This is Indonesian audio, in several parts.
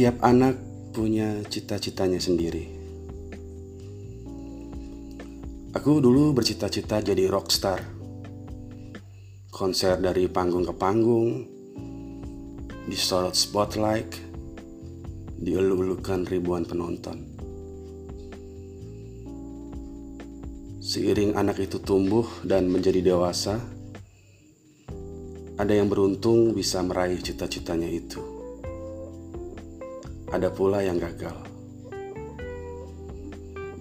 Setiap anak punya cita-citanya sendiri. Aku dulu bercita-cita jadi rockstar. Konser dari panggung ke panggung, disorot spotlight, dielu-elukan ribuan penonton. Seiring anak itu tumbuh dan menjadi dewasa, ada yang beruntung bisa meraih cita-citanya itu. Ada pula yang gagal.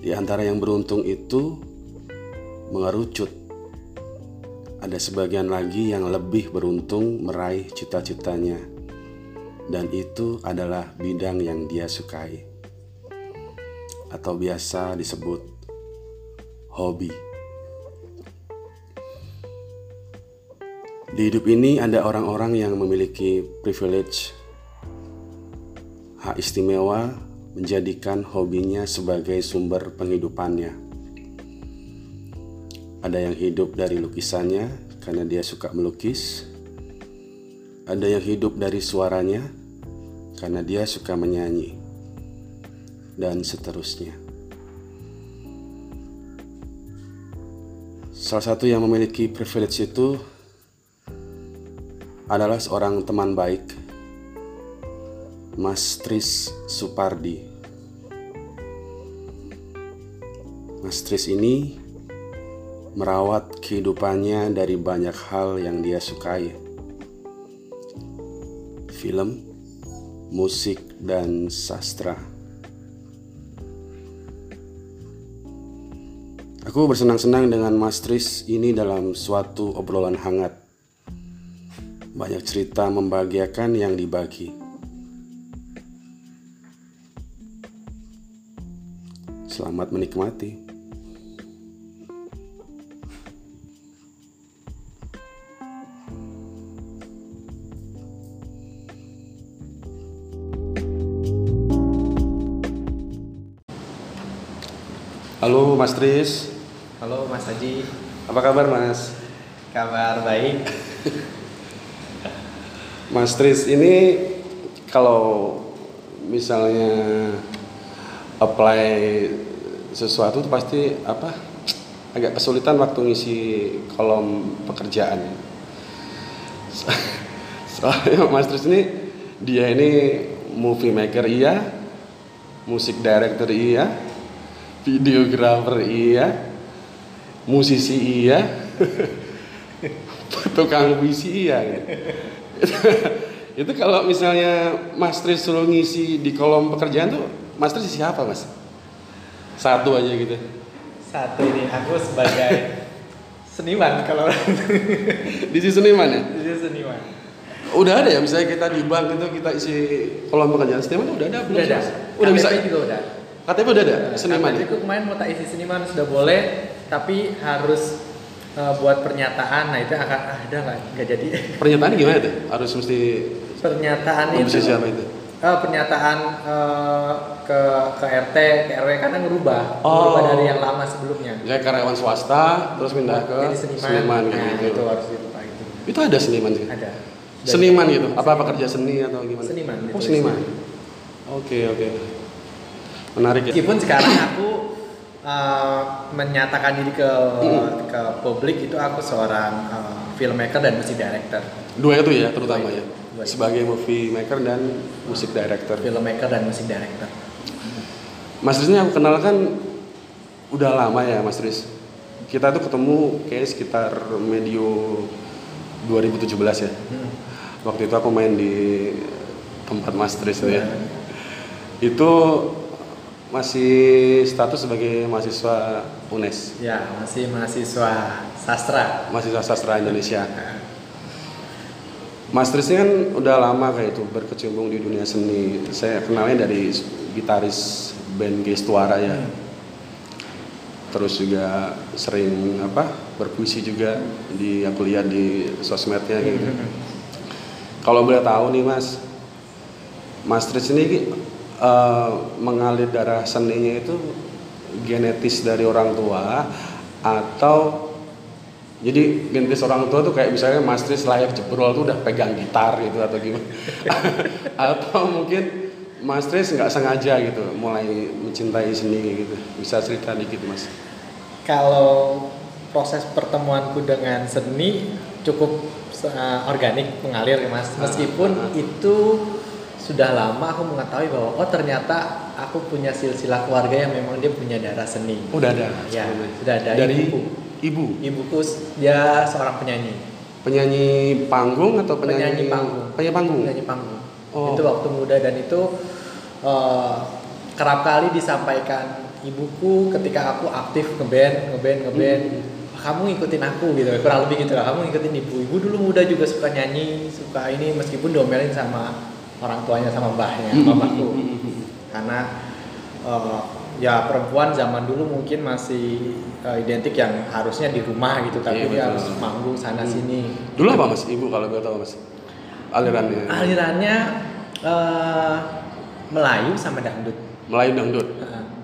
Di antara yang beruntung itu mengerucut. Ada sebagian lagi yang lebih beruntung meraih cita-citanya, dan itu adalah bidang yang dia sukai, atau biasa disebut hobi. Di hidup ini ada orang-orang yang memiliki privilege, hak istimewa menjadikan hobinya sebagai sumber penghidupannya. Ada yang hidup dari lukisannya karena dia suka melukis. Ada yang hidup dari suaranya karena dia suka menyanyi. Dan seterusnya. Salah satu yang memiliki privilege itu adalah seorang teman baik, Mas Tris Supardi. Mas Tris ini merawat kehidupannya dari banyak hal yang dia sukai. Film, musik, dan sastra. Aku bersenang-senang dengan Mas Tris ini dalam suatu obrolan hangat. Banyak cerita membahagiakan yang dibagi. Selamat menikmati. Halo Mas Tris. Halo Mas Haji. Apa kabar Mas? Kabar baik. Mas Tris ini kalau misalnya apply sesuatu tuh pasti apa agak kesulitan waktu ngisi kolom pekerjaan. Soalnya Mas Tris ini dia ini movie maker iya, musik director iya, videografer iya, musisi iya tukang puisi iya gitu. itu kalau misalnya Mas Tris suruh ngisi di kolom pekerjaan tuh Mas Tris siapa Mas? Satu aja gitu. Satu ini aku sebagai seniman kalau Di sisi seniman ya? Itu seniman. Udah ada ya misalnya kita di bank itu kita isi kolom pekerjaan seniman udah ada belum? Udah ada. Udah bisa. KTP juga udah. KTP udah ada seniman ya? KTP ku kemarin mau tak isi seniman sudah boleh, tapi harus eh, buat pernyataan. Nah itu akan ada nggak nggak jadi. Pernyataan gimana tuh? Harus mesti Pernyataan itu. siapa itu? Eh, pernyataan eh, ke ke RT, ke RW karena ngerubah, Oh. ngerubah dari yang lama sebelumnya. Misalnya karyawan swasta terus pindah ke Jadi seniman. seniman nah, gitu. itu harus itu. Itu ada seniman sih. Ada. Seniman gitu. Apa apa kerja seni atau gimana? Seniman, Oh, seniman. Oke, oke. Menarik ya. Meskipun sekarang aku uh, menyatakan diri ke Mm. ke publik itu aku seorang uh, filmmaker dan music director. Dua itu ya terutama Dua ya. itu. Dua itu. Sebagai movie maker dan musik director. Filmmaker dan music director. Mas Riz ini aku kenal kan udah lama ya Mas Riz. Kita tuh ketemu kayak sekitar medio 2017 ya. Hmm. Waktu itu aku main di tempat Mas Riz itu ya. Iya. Itu masih status sebagai mahasiswa UNES, Ya, masih mahasiswa sastra. mahasiswa sastra Indonesia. Mas Tris ini kan udah lama kayak itu berkecimpung di dunia seni. Saya kenalnya dari gitaris band Gestuara ya. Terus juga sering apa berpuisi juga di aku lihat di sosmednya gitu. Kalau boleh tahu nih Mas, Mas Tris ini eh, mengalir darah seninya itu genetis dari orang tua atau jadi genetis orang tua tuh kayak misalnya Mas Tris layak jebrol tuh udah pegang gitar gitu atau gimana? atau mungkin Mas Tris nggak sengaja gitu mulai mencintai seni gitu. Bisa cerita dikit mas? Kalau proses pertemuanku dengan seni cukup uh, organik mengalir ya mas. Meskipun Ah, ah. itu sudah lama aku mengetahui bahwa oh ternyata aku punya silsilah keluarga yang memang dia punya darah seni. Udah ada. Ya, sudah ada Dari ibuku. Ibu. Ibuku dia seorang penyanyi. Penyanyi panggung atau penyanyi, Penyanyi panggung. Penyanyi panggung. Penyanyi panggung. Oh. Itu waktu muda dan itu eh, kerap kali disampaikan ibuku ketika aku aktif ngeband, ngeband, ngeband. Kamu ngikutin aku gitu, kurang lebih gitu lah. Kamu ngikutin ibu. Ibu dulu muda juga suka nyanyi, suka ini meskipun diomelin sama orang tuanya sama mbahnya, bapakku. Karena eh, ya perempuan zaman dulu mungkin masih eh, identik yang harusnya di rumah gitu, Iya, tapi dia betul. harus manggung sana sini. Dulu apa mas? Ibu kalau boleh tahu mas? Alirannya. alirannya eh, Melayu sama dangdut. Melayu dangdut.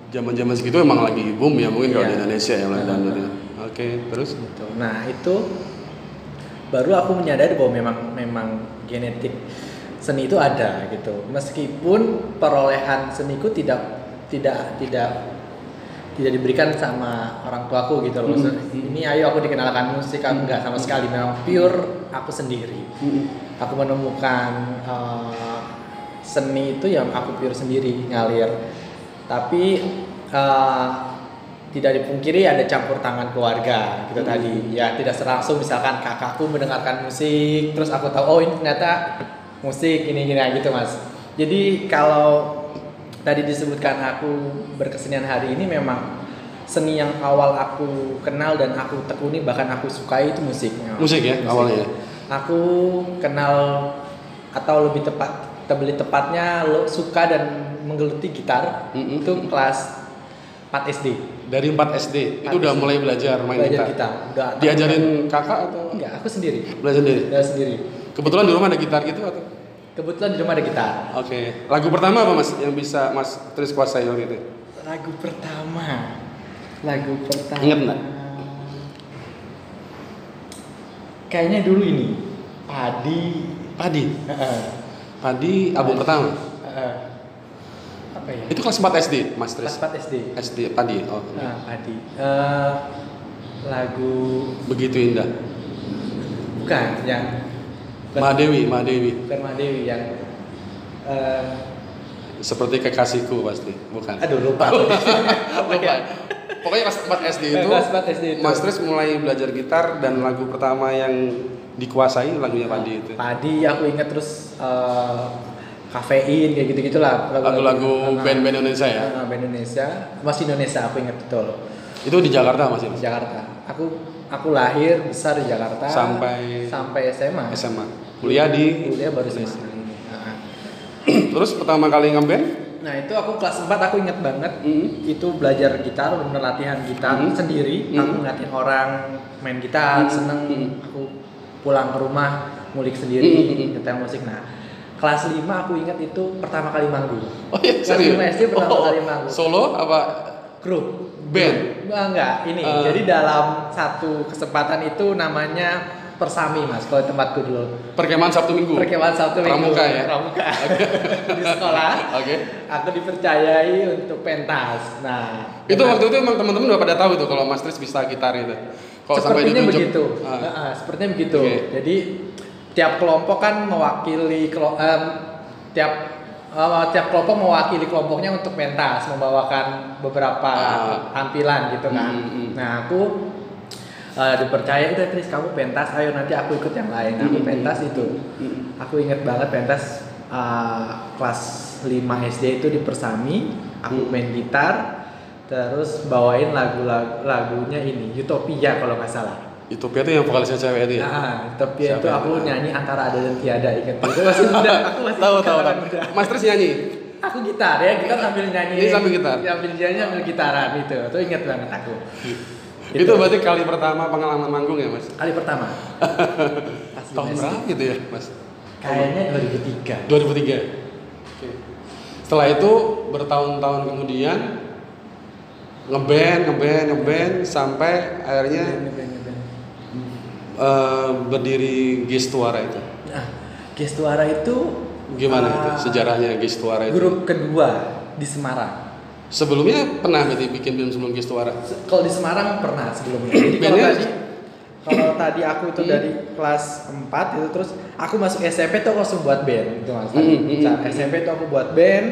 Zaman-zaman segitu emang lagi boom ya mungkin kalau Iya. di Indonesia ya Melayu Heeh. dangdut ya. Oke terus? gitu. Nah itu baru aku menyadari bahwa memang memang genetik seni itu ada gitu. Meskipun perolehan seniku tidak tidak tidak tidak diberikan sama orang tuaku gitu loh. Maksudnya, Mhm. Ini ayo aku dikenalkan musik, aku enggak sama sekali. Memang pure aku sendiri. aku menemukan eh, seni itu yang aku pure sendiri ngalir tapi eh, tidak dipungkiri ada campur tangan keluarga gitu Hmm. tadi ya tidak langsung misalkan kakakku mendengarkan musik terus aku tahu oh ini ternyata musik ini gini gitu mas jadi kalau tadi disebutkan aku berkesenian hari ini memang seni yang awal aku kenal dan aku tekuni bahkan aku sukai itu musik Musik ya, awalnya ya? aku kenal atau lebih tepat lebih tepatnya lo suka dan menggeluti gitar Mm-mm. itu kelas 4 SD Dari 4 SD itu Empat udah SD. mulai belajar main belajar gitar. gitar udah Diajarin kakak atau enggak aku sendiri belajar sendiri? belajar sendiri Kebetulan di rumah ada gitar gitu atau? Kebetulan di rumah ada gitar Oke. Lagu pertama apa mas yang bisa mas terus kuasai waktu itu? lagu pertama lagu pertama Ingat nggak? kayaknya dulu ini padi Padi. Heeh. Padi album pertama. Heeh. apa ya Itu kelas 4 SD mas kelas Tris. 4 SD SD Padi. Oh. Nah, padi Eh, lagu Begitu indah. bukan yang Madewi, Madewi. bukan Madewi yang eh, Seperti kekasihku pasti, bukan. aduh lupa Lupa. ya Pokoknya kelas 4 SD itu kelas 4 SD itu Mas Tris mulai belajar gitar dan lagu pertama yang dikuasai lagunya Padi itu. padi aku inget terus eh, kafein kayak gitu gitulah Lagu-lagu band-band Indonesia ya. Ah, band Indonesia masih Indonesia aku inget betul Itu di Jakarta masih di Jakarta aku aku lahir besar di Jakarta Sampai- sampai SMA SMA. Kuliah di kuliah baru Indonesia. SMA ini Ah. Terus pertama kali ngeband? Nah itu aku kelas 4 aku inget banget Mm. itu belajar gitar, bener latihan gitar Mm. sendiri. Mm. Aku ngeliatin orang main gitar, Mm. seneng. Mm. Aku pulang ke rumah ngulik sendiri, Mm. nyetel musik. Nah kelas 5 aku inget itu pertama kali manggung. Oh iya, Kelas serius? lima SD pertama Oh, kali manggung. Solo apa Grup. band? Enggak, enggak. Ini Eh. jadi dalam satu kesempatan itu namanya persami mas. Kalau tempatku dulu. Perkemahan Sabtu Minggu. Perkemahan Sabtu Minggu. Pramuka ya? Pramuka. di sekolah. Oke. Aku dipercayai untuk pentas. Nah, Itu waktu itu emang teman-teman udah pada tahu itu kalau Mas Tris bisa gitar itu. Kalau sampai ditunjuk. begitu. Ah. Heeh, sepertinya begitu. Oke. Jadi tiap kelompok kan mewakili kelo- em, tiap eh, tiap kelompok mewakili kelompoknya untuk pentas, membawakan beberapa Ah. tampilan gitu kan. Hmm, hmm. Nah, aku eh, dipercaya udah Tris kamu pentas, ayo nanti aku ikut yang lain. Aku pentas itu. Mm. Aku inget banget pentas uh, kelas 5 SD itu di Persami, aku Hmm. main gitar, terus bawain lagu-lagu lagunya ini Utopia kalau nggak salah. Utopia itu yang vokalisnya cewek itu ya? Ah, Utopia Siapa itu yang- aku nyanyi antara ada dan tiada inget itu masih muda, aku masih Tahu tahu. Mas Tris nyanyi. Aku gitar ya, gitar sambil nyanyi. Ini sambil gitar? Sambil nyanyi sambil gitaran itu. Itu inget banget aku. Itu berarti kali pertama pengalaman manggung ya Mas? kali pertama. Tahun berapa gitu ya Mas? Kayaknya 2003. 2003. Oke. Setelah itu bertahun-tahun kemudian ngeband, ngeband, ngeband sampai akhirnya eh, berdiri Gestuara itu. Nah, Gestuara itu Gimana Ah. itu sejarahnya Gestuara itu? Grup kedua di Semarang. Sebelumnya pernah berarti bikin film sebelum Gestuara? Se- Kalau di Semarang pernah sebelumnya. Jadi kalau Bandnya- tadi kalau tadi aku itu Hmm. dari kelas 4 itu terus aku masuk SMP tuh aku langsung buat band gitu Mas. Hmm, hmm, saat hmm. SMP tuh aku buat band.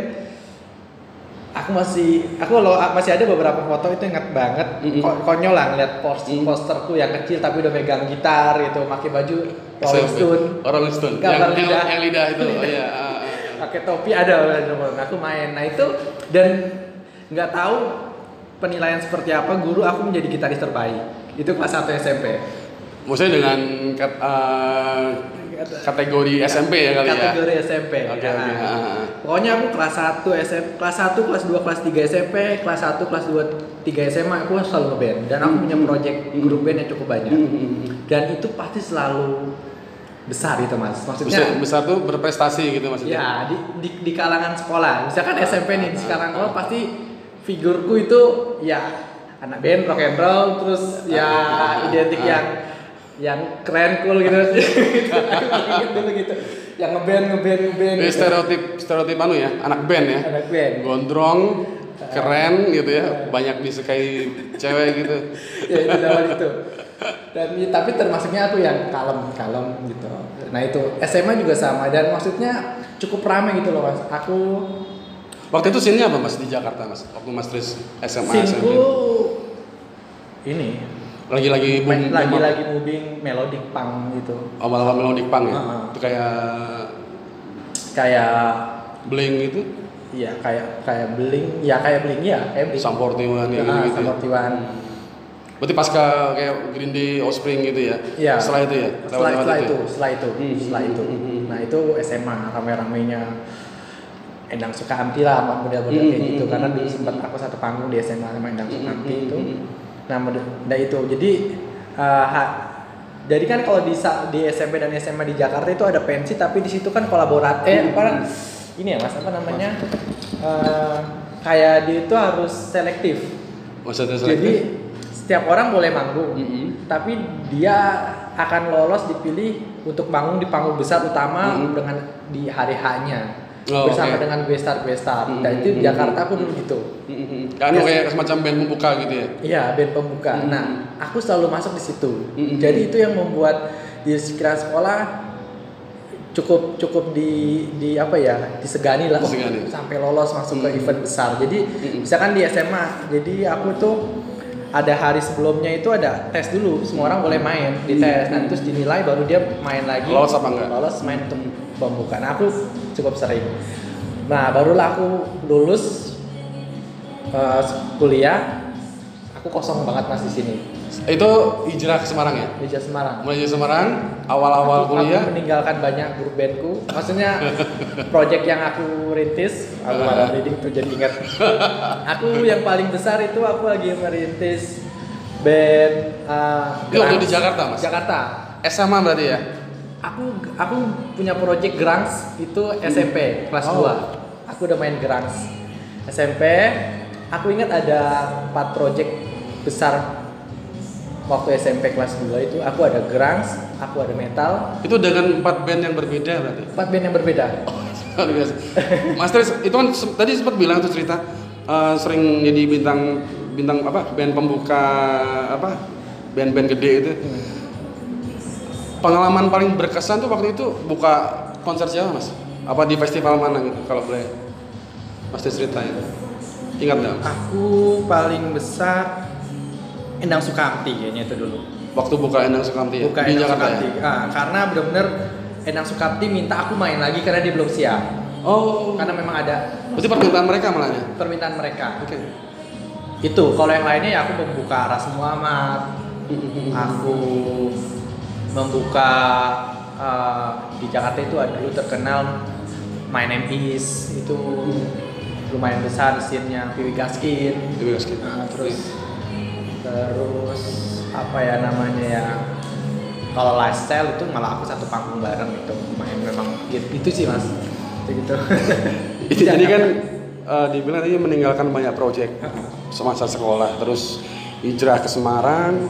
Aku masih aku kalau masih ada beberapa foto itu ingat banget Hmm, Ko- konyol lah ngeliat pos Hmm. posterku yang kecil tapi udah megang gitar gitu, pakai baju Rolling. Stone, Oh, Rolling Stone. Gambar yang, yang, lidah. yang lidah itu. Oh, iya. ah, ah. pakai topi ada aku main. Nah itu dan nggak tahu penilaian seperti apa guru aku menjadi gitaris terbaik. Itu kelas 1 SMP. Maksudnya dengan kat- eh, kategori SMP ya kali ya? kategori SMP. Oke, oke. ah, ah. Pokoknya aku kelas 1 SMP, kelas 1, kelas 2, kelas 3 SMP, kelas 1, kelas 2, 3 SMA aku selalu ngeband dan aku punya project grup band yang cukup banyak. Hmm, hmm, hmm. Dan itu pasti selalu besar gitu Mas. Besar, Maksudnya besar tuh berprestasi gitu maksudnya? Ya, di, di, di kalangan sekolah. Misalkan SMP nih, di kalangan sekolah pasti figurku itu ya anak band rock and roll terus ya identik yang yang keren cool gitu. Dulu gitu. Yang ngeband ngeband ngeband. Gitu. stereotip stereotip anu ya, anak band ya. Anak band. Gondrong, keren gitu ya, banyak disukai cewek gitu. ya itu zaman itu. Dan tapi termasuknya aku yang kalem kalem gitu. Nah itu SMA juga sama dan maksudnya cukup ramai gitu loh mas. Aku Waktu itu scene-nya apa mas di Jakarta mas? Waktu mas Tris SMA SMP? Sinku ini Lagi-lagi boom, boom apa? lagi-lagi moving melodic punk gitu. awal-awal melodic punk ya? Heeh. Itu kayak Kayak bling gitu, iya kayak kayak bling, ya kayak bling ya, kayak bling. Sum 41 ya Ah, gitu. Sum 41. Berarti pasca kayak Green Day, Offspring gitu ya? Iya. Setelah itu ya? Setelah, Lewat-lewat setelah ya? itu, setelah itu, Hmm, setelah hmm, itu. hmm, hmm. Nah itu SMA rame-ramenya Endang Sukamti lah, model-model Hmm, kayak hmm, gitu. hmm, Karena hmm, dulu hmm. sempat aku satu panggung di SMA sama Endang Hmm, Sukamti hmm, itu. hmm, hmm. Nah, model, nah itu. Jadi eh, ha- jadi kan kalau di di SMP dan SMA di Jakarta itu ada pensi, tapi di situ kan kolaboratif. Eh, apa ini ya mas? Apa namanya? Eh, kayak dia itu harus selektif. Maksudnya Jadi selektif? setiap orang boleh manggung, Mm-mm. tapi dia akan lolos dipilih untuk manggung di panggung besar utama Mm-mm. dengan di hari H-nya Oh, bersama oke. dengan gue star gue star. Mm-mm. Dan itu di Jakarta pun dulu gitu. Mm-mm. Kan Yes. kayak semacam band pembuka gitu ya? Iya band pembuka. Mm-mm. Nah aku selalu masuk di situ. Mm-mm. Jadi itu yang membuat di sekitar sekolah cukup cukup di di apa ya disegani lah Disegani. sampai lolos masuk ke Mm-mm. event besar. Jadi Mm-mm. misalkan di SMA, jadi aku tuh ada hari sebelumnya itu ada tes dulu, semua orang boleh main di tes, nah terus dinilai baru dia main lagi. Lolos apa enggak? Lolos main untuk pembuka. Nah aku cukup sering. Nah barulah aku lulus eh, kuliah, aku kosong banget mas di sini Itu hijrah ke Semarang ya? Jaya Semarang. Mulai Semarang, awal-awal kuliah, Aku meninggalkan banyak grup bandku. Maksudnya project yang aku rintis, aku Ah. malah reading tuh jadi ingat. aku yang paling besar itu aku lagi merintis band uh, Itu waktu grunge. di Jakarta, Mas? Jakarta. SMA berarti ya? Aku aku punya project grunge itu SMP kelas Oh. 2. Aku udah main grunge SMP. Aku ingat ada empat project besar waktu SMP kelas 2 itu aku ada grunge, aku ada metal, Itu dengan empat band yang berbeda berarti? empat band yang berbeda. Luar biasa. Mas Tris, itu kan se- tadi sempat bilang tuh cerita eh, sering jadi bintang bintang apa band pembuka apa band-band gede itu. Pengalaman paling berkesan tuh waktu itu buka konser siapa mas? Apa di festival mana gitu kalau boleh Mas Tris ceritain? Ingat nggak? Aku paling besar Endang Sukamti kayaknya itu dulu. Waktu buka Endang Sukamti ya? Bukan di Endang Jakarta Sukamti. ya? Ah, karena benar-benar Endang Sukamti minta aku main lagi karena dia belum siap. Oh, Karena memang ada berarti permintaan mereka malahnya? permintaan mereka. Oke. Itu kalau yang lainnya ya aku membuka Ras Muhammad, aku membuka eh, di Jakarta itu ada dulu terkenal My Name Is itu lumayan besar scene-nya Piwi Gaskin. Dewi Gaskin. Nah, terus terus apa ya namanya ya kalau lifestyle itu malah aku satu panggung bareng itu main memang gitu, itu sih mas. Itu gitu. Itu jadi kan eh, dibilang tadi meninggalkan banyak proyek semasa sekolah, terus hijrah ke Semarang,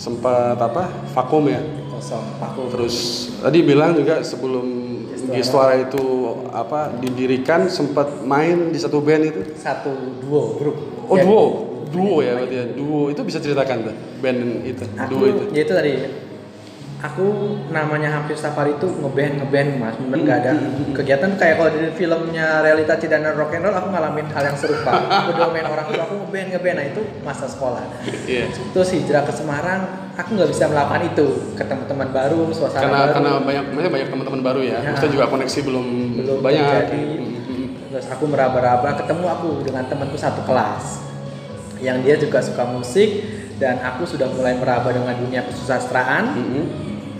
sempat apa vakum ya, kosong aku terus tadi bilang juga sebelum Gestuara itu apa didirikan sempat main di satu band itu? Satu duo grup. Oh Ya, duo, duo ya berarti ya. Duo itu bisa ceritakan tuh band itu, Aku duo itu. ya itu tadi. Aku namanya hampir setiap hari itu ngeband ngeband mas, bener nggak ada kegiatan kayak kalau di filmnya realita Cidana Rock and Roll aku ngalamin hal yang serupa. aku domain orang tua aku ngeband ngeband, nah itu masa sekolah. Iya. Terus hijrah ke Semarang, aku nggak bisa melakukan itu, ketemu teman baru, suasana Karena baru. karena banyak maksudnya banyak teman-teman baru ya. Ya. Maksudnya juga koneksi belum, belum banyak. terjadi. Terus aku meraba-raba, ketemu aku dengan temanku satu kelas yang dia juga suka musik dan aku sudah mulai meraba dengan dunia kesusastraan. Mm-mm.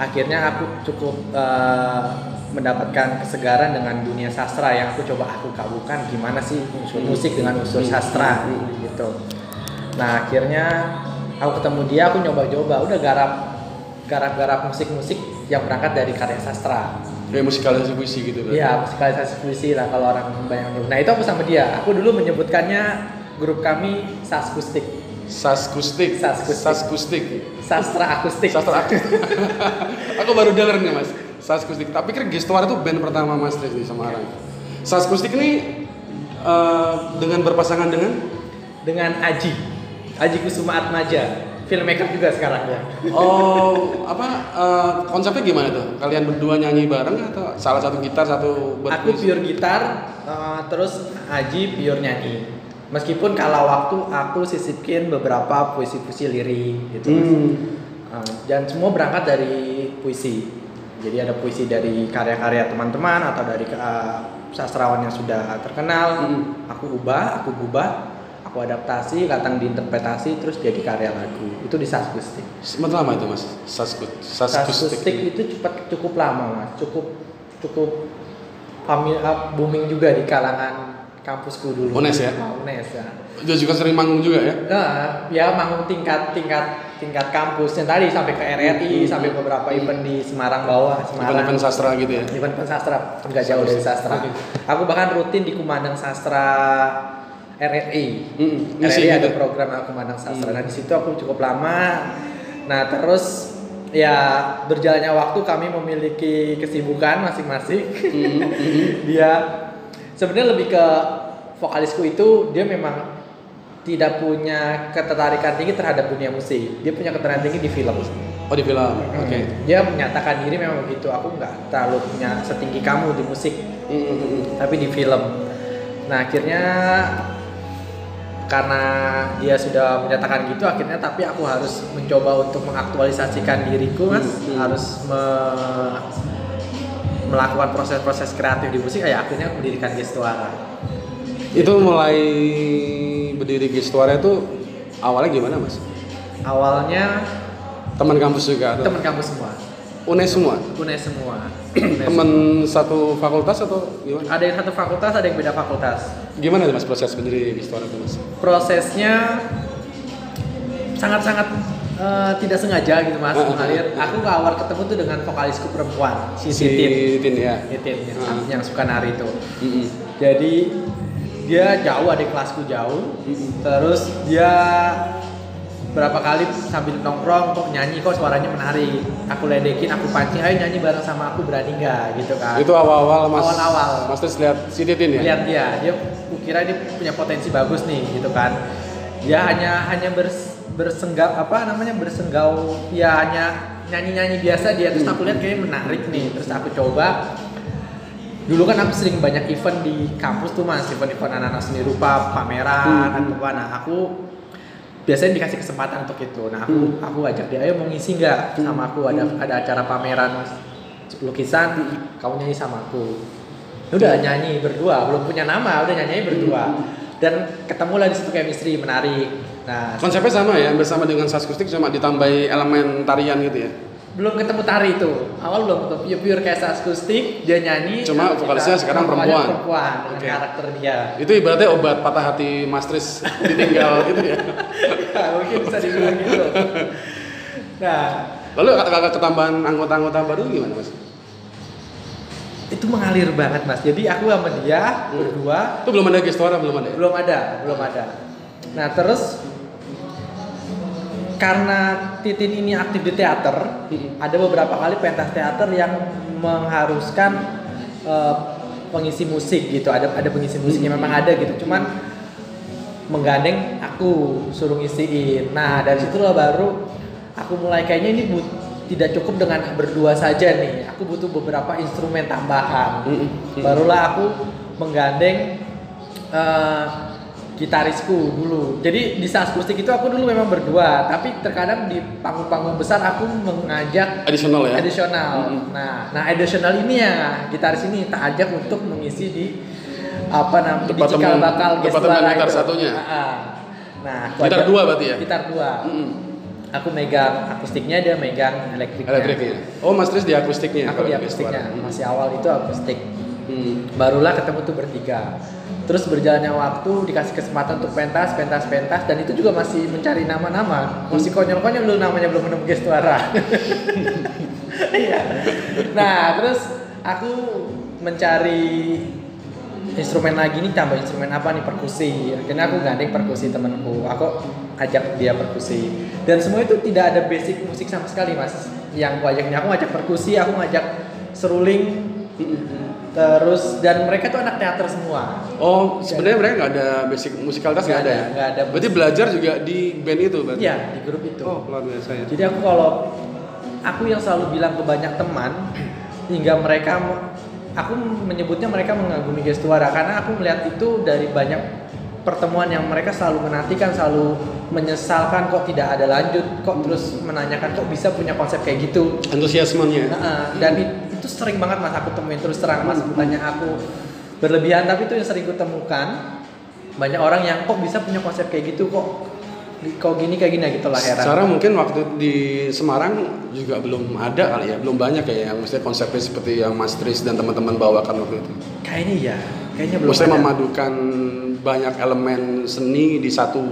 Akhirnya aku cukup eh, mendapatkan kesegaran dengan dunia sastra yang aku coba aku kabukan gimana sih unsur musik dengan unsur sastra gitu. Nah akhirnya aku ketemu dia, aku nyoba-coba, udah garap garap-garap musik-musik yang berangkat dari karya sastra. Kayak musikalisasi puisi gitu berarti. Iya, musikalisasi puisi lah kalau orang banyak menyebut. Nah itu aku sama dia. Aku dulu menyebutkannya grup kami saskustik, Saskustik. Saskustik. Saskustik. sastra akustik. Sastra aktif. Aku baru denger nih mas. Saskustik. Tapi kan Gestuara itu band pertama Mas Tris di Semarang. Saskustik ini eh, dengan berpasangan dengan Dengan Aji, Aji Kusuma Atmaja, filmmaker juga sekarang ya. Oh, apa eh, konsepnya gimana tuh? Kalian berdua nyanyi bareng atau salah satu gitar satu Aku pure gitar, eh, terus Aji pure nyanyi. Meskipun kalau waktu aku sisipin beberapa puisi-puisi lirik gitu. Hmm. Uh, dan semua berangkat dari puisi. Jadi ada puisi dari karya-karya teman-teman atau dari uh, sastrawan yang sudah terkenal. Hmm. Aku ubah, aku ubah, aku adaptasi, kadang diinterpretasi, terus jadi karya lagu. Itu di saskustik. Sebentar lama itu mas. Saskut. Saskustik. Saskustik itu cepat cukup lama mas, cukup cukup famil- uh, booming juga di kalangan kampusku dulu. UNES ya? Ah, UNES ya. Dia juga sering manggung juga ya? Nah, ya manggung tingkat tingkat tingkat kampus yang tadi sampai ke RRI, sampai beberapa event di Semarang bawah, Semarang. Event-event sastra gitu ya? Event event sastra nggak jauh dari sastra. Oke. Aku bahkan rutin di Kumandang Sastra RRI. Hmm, ngisi RRI ada gitu. program Kumandang Sastra. Hmm. Nah di situ aku cukup lama. Nah terus ya berjalannya waktu kami memiliki kesibukan masing-masing. Hmm, hmm. dia sebenarnya lebih ke vokalisku itu dia memang tidak punya ketertarikan tinggi terhadap dunia musik. Dia punya ketertarikan tinggi di film. Oh di film. Oke. Hmm. Dia menyatakan diri memang begitu. Aku nggak terlalu punya setinggi kamu di musik, Hmm, hmm, hmm. tapi di film. Nah akhirnya karena dia sudah menyatakan gitu, akhirnya tapi aku harus mencoba untuk mengaktualisasikan diriku, mas. Hmm, hmm. Harus me- melakukan proses-proses kreatif di musik. Ya akhirnya aku mendirikan Gestuara. Itu mulai berdiri Gestuara itu awalnya gimana mas? Awalnya Teman kampus juga teman kamu semua, UNES semua? UNES semua. Teman satu fakultas atau gimana? ada yang satu fakultas ada yang beda fakultas Gimana mas proses berdiri Gestuara itu mas? prosesnya sangat-sangat eh, tidak sengaja gitu mas ah, mengalir ah. aku ke awal ketemu tuh dengan vokalisku perempuan si Si Titin Tin ya. Titin yang, yang suka nari itu Mm-mm. jadi dia jauh adik kelasku jauh Mm-mm. terus dia berapa kali sambil nongkrong kok nyanyi kok suaranya menarik aku ledekin aku pancing ayo nyanyi bareng sama aku berani nggak gitu kan Itu awal-awal mas. Awal-awal. Mas terus lihat si Titin ya. lihat dia dia kira dia punya potensi bagus nih gitu kan dia hanya hanya bers, bersenggau apa namanya bersenggau ya hanya nyanyi nyanyi biasa dia terus aku lihat kayaknya menarik nih. Terus aku coba. Dulu kan aku sering banyak event di kampus tuh mas. Event-event anak-anak seni rupa pameran Hmm. atau apa nah aku biasanya dikasih kesempatan untuk itu. Nah aku aku ajak dia ayo mau ngisi nggak sama aku? Ada ada acara pameran lukisan kamu nyanyi sama aku. Udah nyanyi berdua. Belum punya nama udah nyanyi berdua. Dan ketemulah di situ chemistry menarik nah Konsepnya sama ya, bersama dengan Saskustik cuma ditambahi elemen tarian gitu ya. belum ketemu tari itu awal belum ketemu pure, pure kayak akustik dia nyanyi Cuma kita- vokalisnya sekarang perempuan. perempuan dengan karakter dia Itu ibaratnya obat patah hati Mas Tris ditinggal gitu ya. Nah, mungkin bisa dibilang gitu nah Lalu ketambahan anggota-anggota baru gimana mas? itu mengalir banget mas jadi aku sama dia Hmm. berdua Itu belum ada gestuara belum ada. ya? belum ada belum ada nah terus karena Titin ini aktif di teater ada beberapa kali pentas teater yang mengharuskan eh, pengisi musik gitu. Ada ada pengisi musiknya memang ada gitu. Cuman menggandeng aku suruh ngisiin. Nah dari situlah baru aku mulai kayaknya ini but, tidak cukup dengan berdua saja nih. Aku butuh beberapa instrumen tambahan. Barulah aku menggandeng eh, gitarisku dulu jadi di saat akustik itu aku dulu memang berdua tapi terkadang di panggung-panggung besar aku mengajak Additional ya. additional. Mm-mm. Nah, nah additional ini ya gitaris ini tak ajak untuk mengisi di apa namanya di cikal bakal departemen gitar itu. satunya. Ah, ah. Nah, Gitar ajak- dua berarti ya? Gitar dua. Mm-mm. Aku megang akustiknya, dia megang elektriknya. Elektriknya. Oh, Mas Tris di akustiknya. Aku di akustiknya. Masih awal itu akustik. Hmm. Barulah ketemu tuh bertiga. Terus berjalannya waktu dikasih kesempatan untuk pentas, pentas, pentas dan itu juga masih mencari nama-nama. Masih konyol-konyol dulu namanya belum menemukan suara. Iya. nah, terus aku mencari instrumen lagi nih tambah instrumen apa nih perkusi. Akhirnya aku gandeng perkusi temanku. Aku ajak dia perkusi. Dan semua itu tidak ada basic musik sama sekali, Mas. Yang aku ajak ini aku ngajak perkusi, aku ngajak seruling, terus dan mereka tuh anak teater semua. Oh, sebenarnya mereka nggak ada basic musikalitas nggak ada, ya? nggak ada. Berarti belajar juga di band itu berarti? Iya, di grup itu. Oh, luar biasa ya. Jadi aku kalau aku yang selalu bilang ke banyak teman hingga mereka aku menyebutnya mereka mengagumi gestuara karena aku melihat itu dari banyak pertemuan yang mereka selalu menantikan selalu menyesalkan kok tidak ada lanjut kok terus menanyakan kok bisa punya konsep kayak gitu Antusiasmenya. Nah, dan it- itu sering banget mas aku temuin terus terang mas bukannya aku berlebihan tapi itu yang sering kutemukan. Banyak orang yang kok bisa punya konsep kayak gitu? Kok kok gini kayak gini? Gitu lah heran. Secara mungkin waktu di Semarang juga belum ada kali ya, belum banyak ya yang maksudnya konsepnya seperti yang Mas Tris dan teman-teman bawakan waktu itu. kayaknya iya kayaknya belum Maksudnya ada. memadukan banyak elemen seni di satu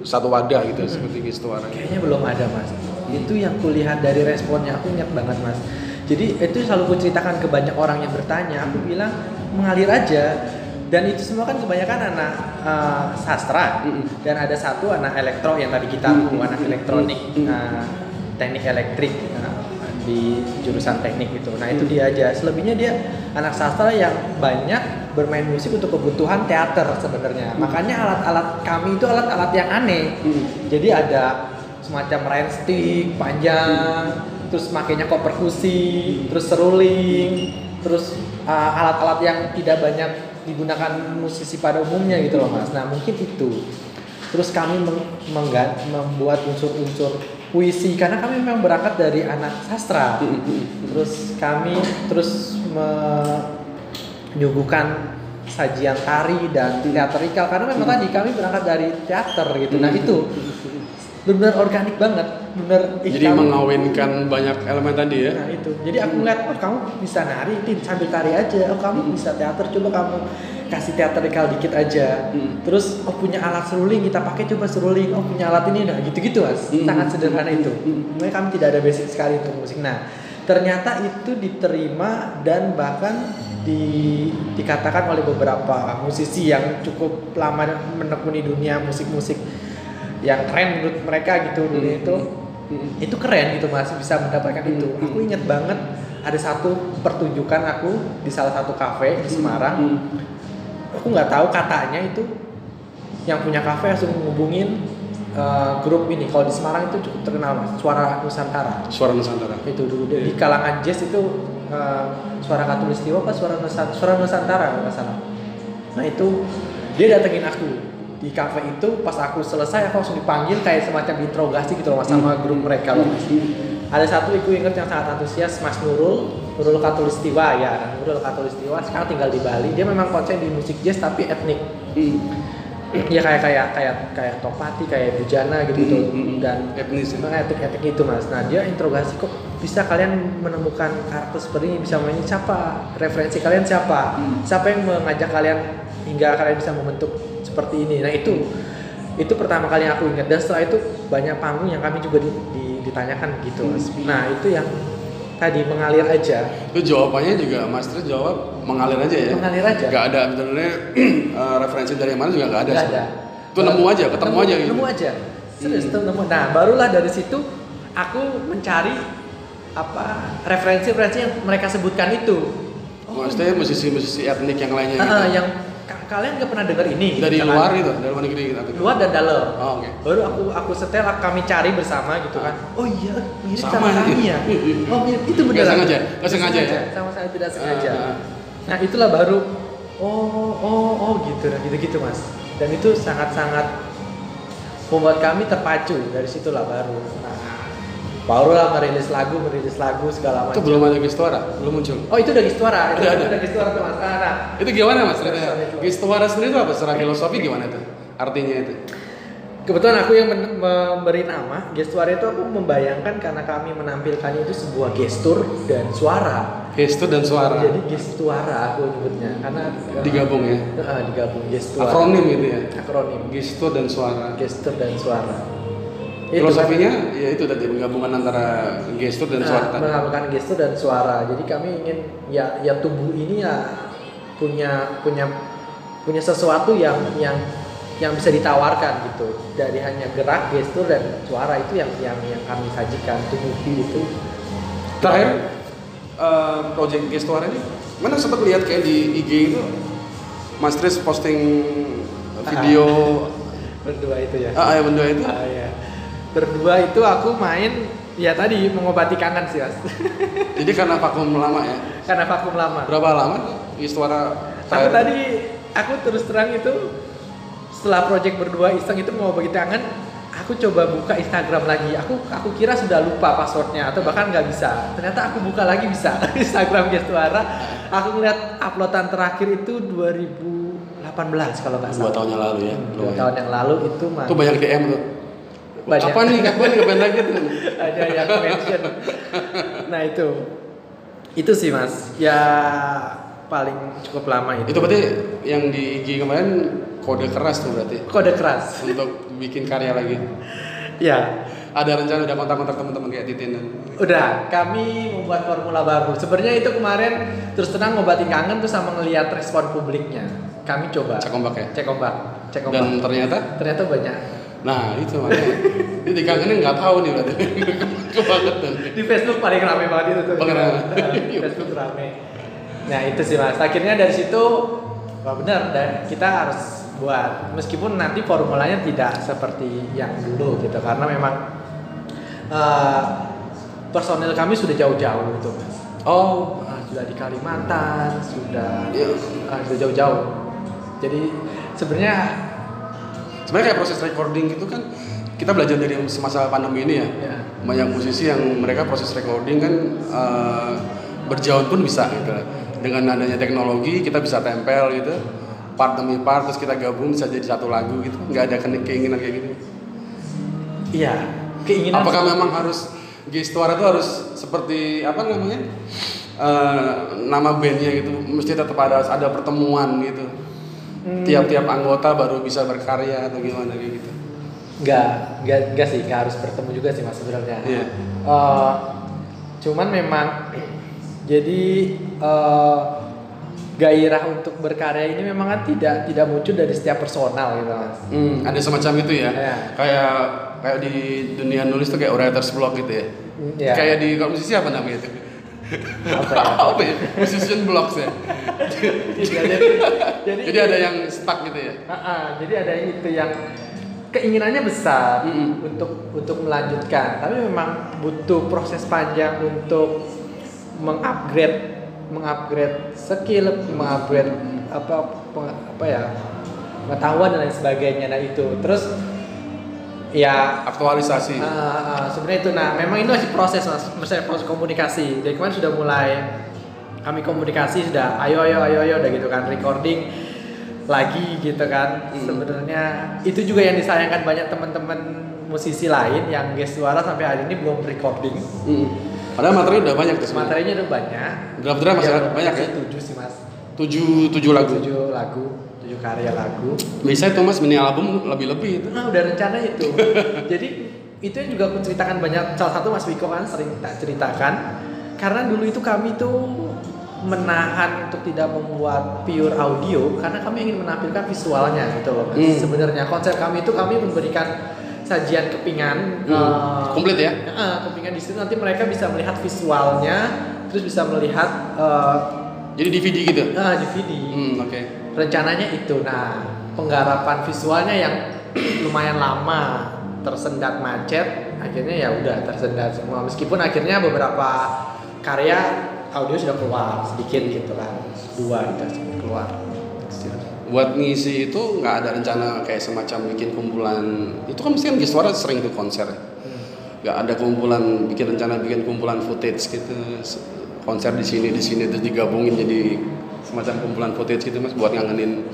satu wadah gitu seperti Gistuara. kayaknya belum ada mas. Itu yang kulihat dari responnya aku ingat banget mas jadi itu selalu kuceritakan ke banyak orang yang bertanya aku bilang mengalir aja. Dan itu semua kan kebanyakan anak eh, sastra. Dan ada satu anak elektro yang tadi gitarku Mm-mm. anak elektronik eh, teknik elektrik eh, di jurusan teknik itu nah itu dia aja. Selebihnya dia anak sastra yang banyak bermain musik untuk kebutuhan teater sebenarnya. Makanya alat-alat kami itu alat-alat yang aneh. Hmm. jadi ada semacam rain stick panjang, terus makainya kok perkusi, terus seruling, terus uh, alat-alat yang tidak banyak digunakan musisi pada umumnya gitu loh mas. Nah mungkin itu. Terus kami meng- membuat unsur-unsur puisi karena kami memang berangkat dari anak sastra. Terus kami terus menyuguhkan sajian tari dan teaterikal karena memang tadi kami berangkat dari teater gitu. Nah itu benar organik banget, benar. ih, Jadi kamu- mengawinkan banyak elemen tadi ya. Nah itu, jadi aku ngeliat, oh kamu bisa nari, sambil tari aja. Oh kamu bisa teater, coba kamu kasih teaterikal dikit aja. Hmm. Terus, oh punya alat seruling, kita pakai coba seruling. Oh punya alat ini, nah gitu-gitu mas. Hmm. Sangat sederhana itu. Hmm. Makanya kami tidak ada basic sekali untuk musik. Nah, ternyata itu diterima dan bahkan di, dikatakan oleh beberapa musisi yang cukup lama menekuni dunia musik-musik yang keren menurut mereka gitu dunia itu. Hmm. itu keren gitu mas bisa mendapatkan Hmm. itu. Aku ingat banget ada satu pertunjukan aku di salah satu kafe di Semarang. Hmm. aku nggak tahu katanya itu yang punya kafe langsung ngubungin uh, grup ini. Kalau di Semarang itu cukup terkenal mas. Suara Nusantara. Suara Nusantara. itu dulu. Di kalangan jazz itu uh, suara katulistiwa apa suara Nusantara suara Nusantara nggak salah. Nah itu dia datengin aku di kafe itu pas aku selesai aku langsung dipanggil kayak semacam interogasi gitu loh mas sama grup mereka loh mas ada satu aku inget yang sangat antusias Mas Nurul Nurul Katulistiwa ya Nurul Katulistiwa sekarang tinggal di Bali dia memang konsen di musik jazz tapi etnik Hmm. ya kayak kayak kayak kayak Topati kayak Bujana gitu gitu Hmm, hmm, hmm. dan Etnis? Nah, etik-etik itu mas. Nah dia interogasi kok bisa kalian menemukan karakter seperti ini bisa mainin siapa? Referensi kalian siapa? Hmm. Siapa yang mengajak kalian hingga kalian bisa membentuk seperti ini? Nah itu itu pertama kali yang aku ingat dan setelah itu banyak panggung yang kami juga di- di- ditanyakan gitu mas. Nah itu yang tadi mengalir aja, Itu jawabannya juga Mas Tris jawab mengalir aja ya. mengalir aja. Gak ada sebenarnya eh, referensi dari mana juga gak ada. Nggak sebenarnya. ada. Itu nemu aja, ketemu Nemu- aja gitu. Nemu aja. Serius itu nemu. Nah, barulah dari situ aku mencari apa referensi-referensi yang mereka sebutkan itu. Oh, maksudnya musisi-musisi etnik yang lainnya Ah, gitu. yang kalian nggak pernah dengar ini Dari misalkan. luar itu, dari luar negeri gitu. atau luar dan dalam. Oh, oke. baru aku aku setel kami cari bersama gitu kan. Oh iya mirip Sama sama kami ya. ya oh mirip. Itu benar Nggak sengaja, nggak sengaja ya? sama saya tidak sengaja. Ah, ah. nah itulah baru. Oh oh oh gitu. Dan gitu gitu mas. Dan itu sangat sangat membuat kami terpacu. Dari situlah baru. nah barulah merilis lagu merilis lagu segala Itu macam belum ada Gistuara, belum muncul. oh itu dari Gistuara itu Udah ada. dari Gistuara tuh mas Ah, nah, Itu gimana mas ceritanya? Gistuara sendiri itu apa? Secara filosofi gimana itu? Artinya itu? Kebetulan aku yang memberi nama gestuara itu aku membayangkan karena kami menampilkannya itu sebuah gestur dan suara. Gestur dan suara. Jadi gestuara aku nyebutnya karena Digabung ya? Heeh, digabung gestuara. Akronim gitu ya? Akronim. Gestur dan suara. Gestur dan suara. Itu Filosofinya? ya itu tadi penggabungan antara gestur dan Nah, suara. tadi. menggabungkan gestur dan suara. Jadi kami ingin ya ya tubuh ini ya punya punya punya sesuatu yang yang yang bisa ditawarkan gitu. Dari hanya gerak gestur dan suara itu yang yang yang kami sajikan tubuh itu. Terakhir eh, project Gestuara ini, mana sempat lihat kayak di IG itu? Mas Tris posting video berdua itu ya? Ah, ya bendua itu? Ah, ya. Berdua itu aku main ya tadi mengobati kangen sih mas. Jadi karena vakum lama ya? Karena vakum lama. Berapa lama Gestuara aku tadi aku terus terang itu setelah project berdua iseng itu mau bagi tangan aku coba buka Instagram lagi. Aku aku kira sudah lupa passwordnya atau bahkan nggak bisa. Ternyata aku buka lagi bisa Instagram Gestuara aku ngeliat uploadan terakhir itu 2018 kalau nggak dua salah. tahun yang lalu ya dua tahun yang lalu itu mah itu banyak DM tuh Banyak. kapan nih? Kapan nih? Kapan lagi tuh? Ada yang mention. Nah itu. Itu sih mas. Ya paling cukup lama itu. Itu berarti yang di IG kemarin kode keras tuh berarti? Kode keras. Untuk bikin karya lagi? Ya. Ada rencana udah kontak-kontak teman-teman kayak Titin dan Udah, kami membuat formula baru. Sebenarnya itu kemarin terus terang ngobatin kangen tuh sama ngelihat respon publiknya. Kami coba. Cek ombak ya? Cek ombak, cek ombak. dan ternyata? Ternyata banyak. Nah itu makanya ini dikangenin nggak tahu nih berarti kebangetan Di Facebook paling rame banget itu tuh. Paling rame. Facebook rame. Nah itu sih mas. Akhirnya dari situ, wah benar dan kita harus buat meskipun nanti formulanya tidak seperti yang dulu gitu karena memang eh, personil kami sudah jauh-jauh itu mas. oh Ah, sudah di Kalimantan, sudah Iya. ah, sudah jauh-jauh. Jadi sebenarnya sebenarnya kayak proses recording itu kan kita belajar dari semasa pandemi ini ya. Ya, banyak musisi yang mereka proses recording kan eh, berjauh pun bisa gitu. Dengan adanya teknologi kita bisa tempel gitu. Part demi part terus kita gabung bisa jadi satu lagu gitu. Nggak ada ke- keinginan kayak gitu iya. Keinginan apakah memang harus gestuara itu harus seperti apa namanya eh, nama bandnya gitu. Mesti tetap ada ada pertemuan gitu Hmm. tiap-tiap anggota baru bisa berkarya atau gimana kayak gitu Enggak, enggak, enggak sih, enggak harus bertemu juga sih mas sebenarnya. Iya. Eh, cuman memang jadi eh, gairah untuk berkarya ini memang kan tidak tidak muncul dari setiap personal gitu mas. Hmm, ada semacam itu ya. Iya. Kayak kayak di dunia nulis tuh kayak writer's block gitu ya. Ya. Kayak di musisi apa namanya itu? Apa ya? apa ya? Blocks ya. Iya, jadi, jadi, Jadi ada yang stuck gitu ya. Ah, ah, jadi ada itu yang keinginannya besar Mm-mm. untuk untuk melanjutkan, tapi memang butuh proses panjang untuk mengupgrade mengupgrade skill, mengupgrade apa apa ya pengetahuan dan lain sebagainya. Nah itu terus ya Aktualisasi. Ah, ah, sebenarnya itu nah memang ini masih proses mas masih proses komunikasi dari kemarin sudah mulai kami komunikasi sudah ayo ayo ayo ayo udah gitu kan recording lagi gitu kan Hmm. sebenarnya itu juga yang disayangkan banyak teman-teman musisi lain yang gestuara sampai hari ini belum recording Hmm. Padahal materi udah banyak tuh materinya udah banyak Draft-draft masih Ya, banyak ya? tujuh sih mas Tujuh tujuh lagu. tujuh lagu karya lagu Bisa itu mas mini album lebih-lebih itu. Nah, udah rencana itu. Jadi itu yang juga aku ceritakan banyak. Salah satu Mas Wiko kan sering tak ceritakan. Karena dulu itu kami tuh menahan untuk tidak membuat pure audio karena kami ingin menampilkan visualnya gitu loh. Hmm. Sebenarnya konsep kami itu kami memberikan sajian kepingan Hmm. eh, Komplit ya? eh, kepingan di situ nanti mereka bisa melihat visualnya terus bisa melihat eh, Jadi DVD gitu. Nah, DVD. Hmm, oke. Rencananya itu. Nah, penggarapan visualnya yang lumayan lama, tersendat macet, akhirnya ya udah tersendat semua. Meskipun akhirnya beberapa karya audio sudah keluar sedikit gitu kan. Dua gitu keluar. Buat ngisi itu nggak ada rencana kayak semacam bikin kumpulan. Itu kan mesti kan Giswara sering tuh konser. Hmm. Nggak ada kumpulan bikin rencana bikin kumpulan footage gitu. Konser di sini di sini terus digabungin jadi semacam kumpulan footage gitu Mas buat ngangenin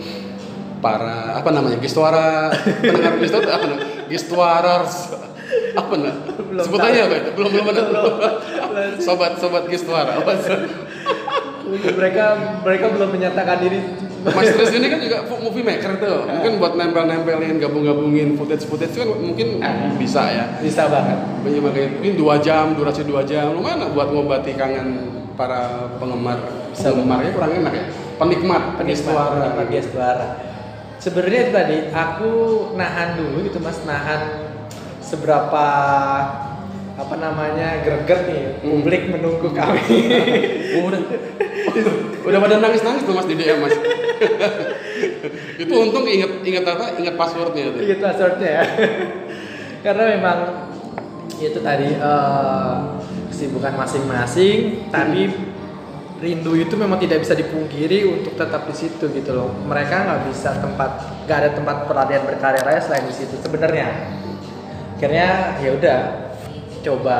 para apa namanya Giswara pendengar Giswara apa namanya? Giswarers apa nah Belum sebutannya apa itu belum belum ada. Sobat sobat Giswara apa mereka mereka belum menyatakan diri. Mas Tris ini kan juga movie maker tuh. Mungkin buat nempel-nempelin, gabung-gabungin footage-footage itu kan mungkin bisa ya. bisa banget. Banyak makanya mungkin dua jam, durasi dua jam. Lumayan buat ngobati kangen para penggemar. Penggemarnya kurang enak ya. Penikmat, penikmat suara. penikmat suara. Sebenarnya itu tadi aku nahan dulu gitu mas, nahan seberapa apa namanya greget nih Hmm. publik menunggu kami. Oh, udah, udah pada nangis-nangis tuh mas di DM mas. itu untung inget inget apa? Inget passwordnya tuh. gitu passwordnya ya. Karena memang itu tadi eh, kesibukan masing-masing, tapi rindu itu memang tidak bisa dipungkiri untuk tetap di situ gitu loh. Mereka nggak bisa tempat, nggak ada tempat pelatihan berkarya raya selain di situ sebenarnya. Akhirnya ya udah coba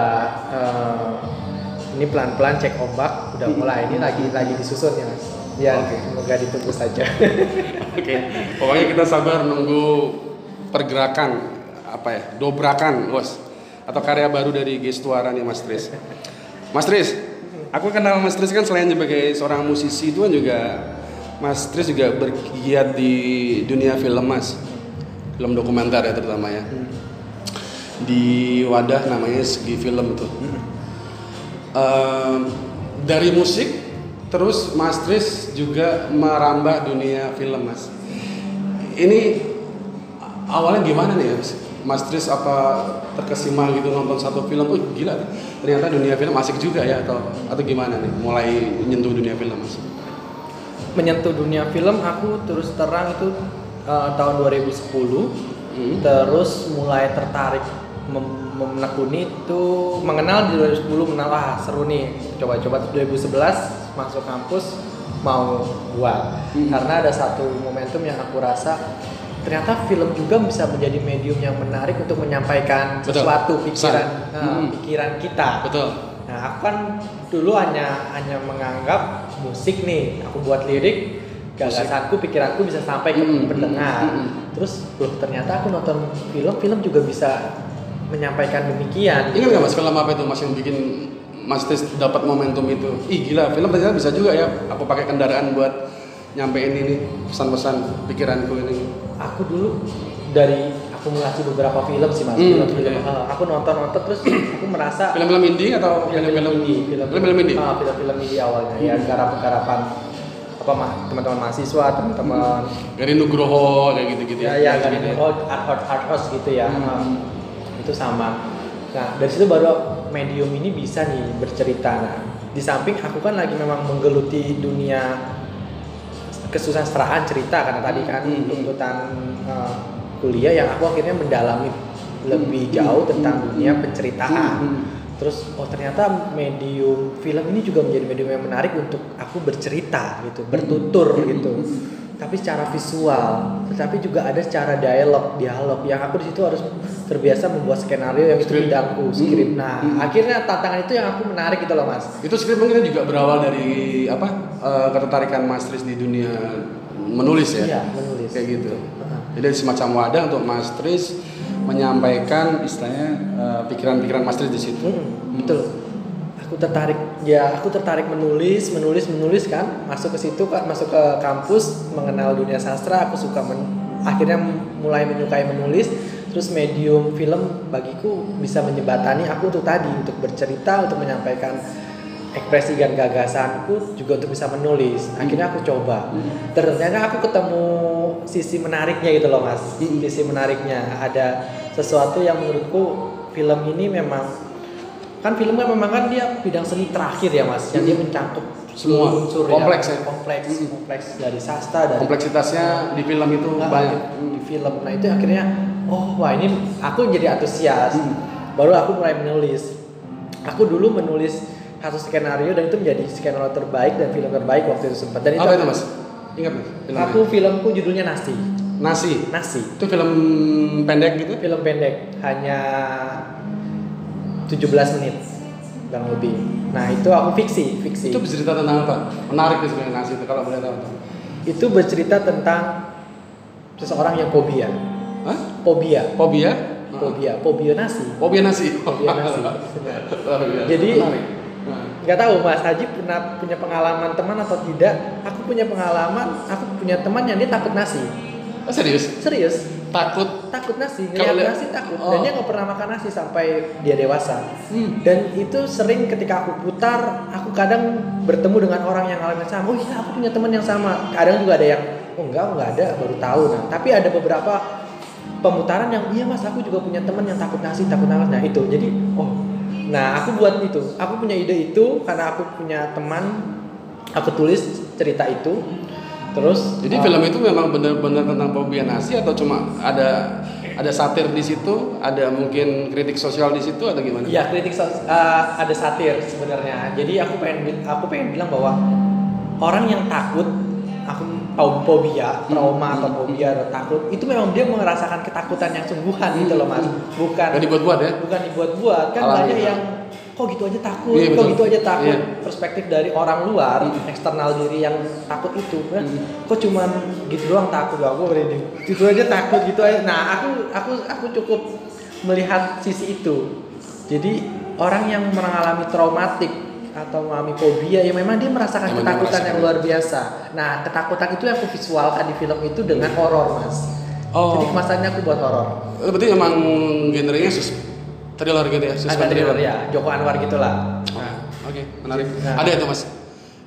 eh, ini pelan-pelan cek ombak, udah mulai ini lagi lagi disusun ya mas. Ya Oke. semoga ditunggu saja. Oke, pokoknya kita sabar nunggu pergerakan apa ya, dobrakan, bos, atau karya baru dari Gestuara nih Mas Tris. Mas Tris, aku kenal Mas Tris kan selain sebagai seorang musisi itu kan juga Mas Tris juga bergiat di dunia film Mas, film dokumenter ya terutama ya. Di wadah namanya Segi Film tuh. Ehm, dari musik terus Mas Tris juga merambah dunia film Mas. Ini awalnya gimana nih Mas? Mas Tris apa terkesima gitu nonton satu film, oh gila ternyata dunia film asik juga ya atau atau gimana nih mulai nyentuh dunia film Mas? menyentuh dunia film aku terus terang itu eh, tahun 2010 Hmm. terus mulai tertarik menekuni itu mengenal di 2010 mengenal ah seru nih coba-coba 2011 masuk kampus mau buat Hmm. karena ada satu momentum yang aku rasa ternyata film juga bisa menjadi medium yang menarik untuk menyampaikan Betul. sesuatu pikiran Hmm. pikiran kita Betul. Nah, aku kan dulu hanya hanya menganggap musik nih, aku buat lirik, gagasanku, pikiranku bisa sampai ke Mm, pendengar. mm, mm, Terus, loh ternyata aku nonton film, film juga bisa menyampaikan demikian. Ingat nggak Mas film apa itu Mas yang bikin Mas Tris dapat momentum itu? Ih gila, film ternyata bisa juga ya. Aku pakai kendaraan buat nyampein ini pesan-pesan pikiranku ini. Aku dulu dari akumulasi beberapa film sih mas, Hmm, film-film. oke. eh, aku nonton-nonton terus aku merasa Film-film indie atau film-film film-film indie, film Film-film indie. Ah, film-film indie awalnya ya garapan-garapan apa mah teman-teman mahasiswa, teman-teman Dari Nugroho kayak gitu-gitu ya ya kan Gitu ya. oh art art art house gitu ya Hmm. Nah, itu sama nah dari situ baru medium ini bisa nih bercerita nah di samping aku kan lagi memang menggeluti dunia kesusastraan cerita karena tadi kan Hmm. tuntutan eh, kuliah yang aku akhirnya mendalami lebih Hmm. jauh tentang dunia penceritaan Hmm. terus oh ternyata medium film ini juga menjadi medium yang menarik untuk aku bercerita gitu bertutur Hmm. gitu tapi secara visual tetapi juga ada secara dialog dialog yang aku di situ harus terbiasa membuat skenario yang itu bidangku Hmm. skrip nah Hmm. akhirnya tantangan itu yang aku menarik gitu loh mas Itu skrip mungkin juga berawal dari apa eh, ketertarikan Mas Tris di dunia menulis ya. iya menulis Kayak gitu. Heeh. Jadi semacam wadah untuk Mas Tris menyampaikan istilahnya eh, pikiran-pikiran Mas Tris di situ. Mm, betul aku tertarik ya aku tertarik menulis menulis menulis kan masuk ke situ kan masuk ke kampus mengenal dunia sastra aku suka men- akhirnya mulai menyukai menulis terus medium film bagiku bisa menjembatani aku untuk tadi untuk bercerita untuk menyampaikan ekspresi dan gagasanku juga untuk bisa menulis. Akhirnya aku coba. Hmm. ternyata aku ketemu sisi menariknya gitu loh mas. Hmm. sisi menariknya. Ada sesuatu yang menurutku film ini memang kan film kan memang kan dia bidang seni terakhir ya mas yang dia mencakup Semua. unsur Kompleks ya? kompleks kompleks dari sastra dari kompleksitasnya di film itu Nah, banyak. di film. Nah itu akhirnya oh wah ini aku jadi antusias. Hmm. baru aku mulai menulis. Aku dulu menulis satu skenario dan itu menjadi skenario terbaik dan film terbaik waktu itu sempat. Dan itu apa itu mas? Ingat mas aku filmku judulnya nasi. Nasi? Nasi. Itu film pendek gitu? Film pendek. Hanya 17 menit kurang lebih. Nah itu aku fiksi fiksi. Itu bercerita tentang apa? Menarik nih sebenarnya nasi itu kalau boleh tahu. Itu bercerita tentang seseorang yang fobia Hah? fobia fobia fobia fobia nasi. Fobia nasi. Fobia nasi. Jadi- nggak tahu Mas Haji pernah punya pengalaman teman atau tidak? Aku punya pengalaman aku punya teman yang dia takut nasi. Oh, serius? Serius. Takut? Takut nasi. Ngeliat lihat- nasi takut. Oh. dan dia nggak pernah makan nasi sampai dia dewasa. Hmm. dan itu sering ketika aku putar aku kadang bertemu dengan orang yang ngalamin sama. Oh iya aku punya teman yang sama. Kadang juga ada yang oh enggak enggak ada baru tahu. Nah tapi ada beberapa pemutaran yang iya mas aku juga punya teman yang takut nasi takut nasi nah itu. Jadi oh nah aku buat itu. Aku punya ide itu karena aku punya teman aku tulis cerita itu. Terus jadi uh, film itu memang benar-benar tentang fobia nasi atau cuma ada ada satir di situ? Ada mungkin kritik sosial di situ atau gimana? Iya kritik sos- uh, ada satir sebenarnya. Jadi aku pengen aku pengen bilang bahwa orang yang takut aku fobia, trauma atau fobia atau takut itu memang dia merasakan ketakutan yang sungguhan gitu loh mas. Bukan Gak dibuat-buat ya bukan dibuat-buat kan Alami, banyak ya. yang kok gitu aja takut, Iya, kok betul. gitu aja takut. Iya. Perspektif dari orang luar, Hmm. eksternal diri yang takut itu, kan, Hmm. kok cuman gitu doang takut gak aku ini, gitu aja takut gitu aja. Nah aku aku aku cukup melihat sisi itu. Jadi orang yang mengalami traumatik atau mengalami fobia ya memang dia merasakan Emang dia ketakutan yang merasakan. luar biasa. Nah ketakutan itu yang aku visualkan di film itu dengan horor mas. Oh. Jadi kemasannya aku buat horor. berarti emang genrenya sus thriller gitu ya suspense thriller ya, Joko Anwar gitulah. Nah, oke menarik Nah. ada itu mas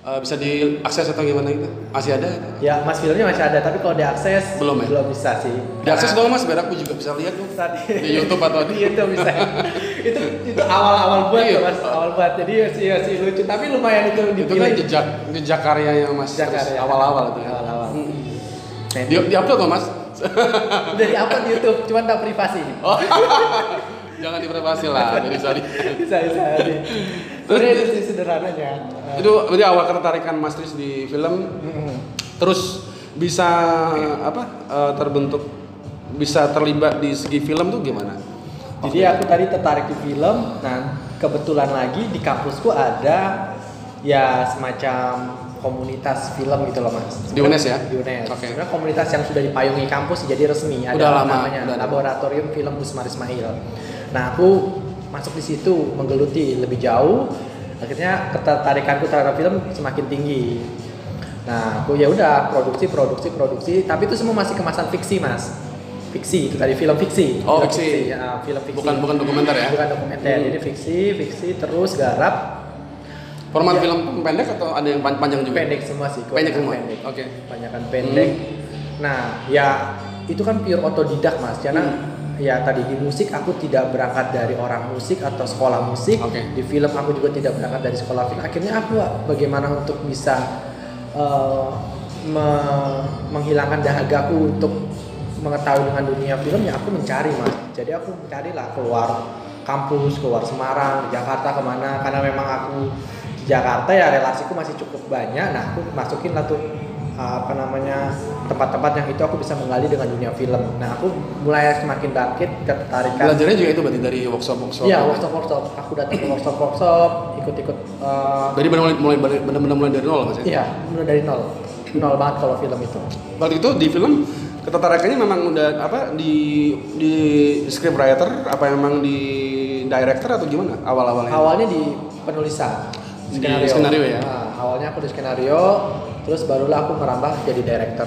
Eh, bisa diakses atau gimana gitu masih ada Ya, Mas filmnya masih ada, tapi kalau diakses Belum ya? belum bisa sih. diakses dong mas biar aku juga bisa lihat tadi di YouTube atau di YouTube bisa. itu awal-awal buat Iya. Mas, awal buat. Jadi ya sih, ya sih lucu, tapi lumayan itu itu kan dipilih. jejak jejak karyanya mas Jejak karya. awal-awal itu ya Awal-awal. Hmm. Nah, di, di upload tuh mas udah di upload di YouTube, cuman tak privasi. oh jangan diprivasi lah jadi sorry bisa bisa. Terus itu sih sederhananya. itu berarti awal ketertarikan mas Tris di film Mm-mm. terus bisa apa eh, terbentuk bisa terlibat di segi film tuh gimana Jadi aku tadi tertarik di film. Nah, kebetulan lagi di kampusku ada ya semacam komunitas film gitu loh mas. Di UNES ya? Di UNES. Oke. Sebenarnya komunitas yang sudah dipayungi kampus jadi resmi. Ada Udah lama, namanya udah lama. Laboratorium Film Usmar Ismail. Nah aku masuk di situ menggeluti lebih jauh. Akhirnya ketertarikanku terhadap film semakin tinggi. Nah aku ya udah produksi produksi produksi. Tapi itu semua masih kemasan fiksi mas. Fiksi itu tadi film fiksi. Oh, Film fiksi. Ya, film fiksi. bukan bukan dokumenter ya Bukan dokumenter, Hmm. jadi fiksi, fiksi terus garap format Iya. film pendek atau ada yang pan- panjang juga pendek semua sih. pendek semua Pendek. oke Kebanyakan pendek. Nah, ya itu kan pure otodidak mas, karena Hmm. ya tadi di musik aku tidak berangkat dari orang musik atau sekolah musik. Oke. Di film aku juga tidak berangkat dari sekolah film. Akhirnya aku bagaimana untuk bisa eh, me- menghilangkan dahagaku untuk mengetahui dengan dunia film ya aku mencari mas. Jadi aku mencari lah keluar kampus, keluar Semarang, Jakarta ke mana karena memang aku di Jakarta ya relasiku masih cukup banyak. Nah aku masukin lah tuh apa namanya tempat-tempat yang itu aku bisa menggali dengan dunia film. Nah aku mulai semakin bangkit ketertarikan. belajarnya juga itu berarti dari workshop workshop Iya workshop workshop. Aku datang ke workshop workshop, ikut-ikut. eh, dari mulai mulai benar-benar mulai dari nol mas ya Iya, mulai dari nol. Nol banget kalau film itu. waktu itu di film ketertarikannya memang udah apa di di script writer apa memang di director atau gimana awal awalnya Awalnya di penulisan Di skenario ya? Nah, awalnya aku di skenario, terus barulah aku merambah jadi director.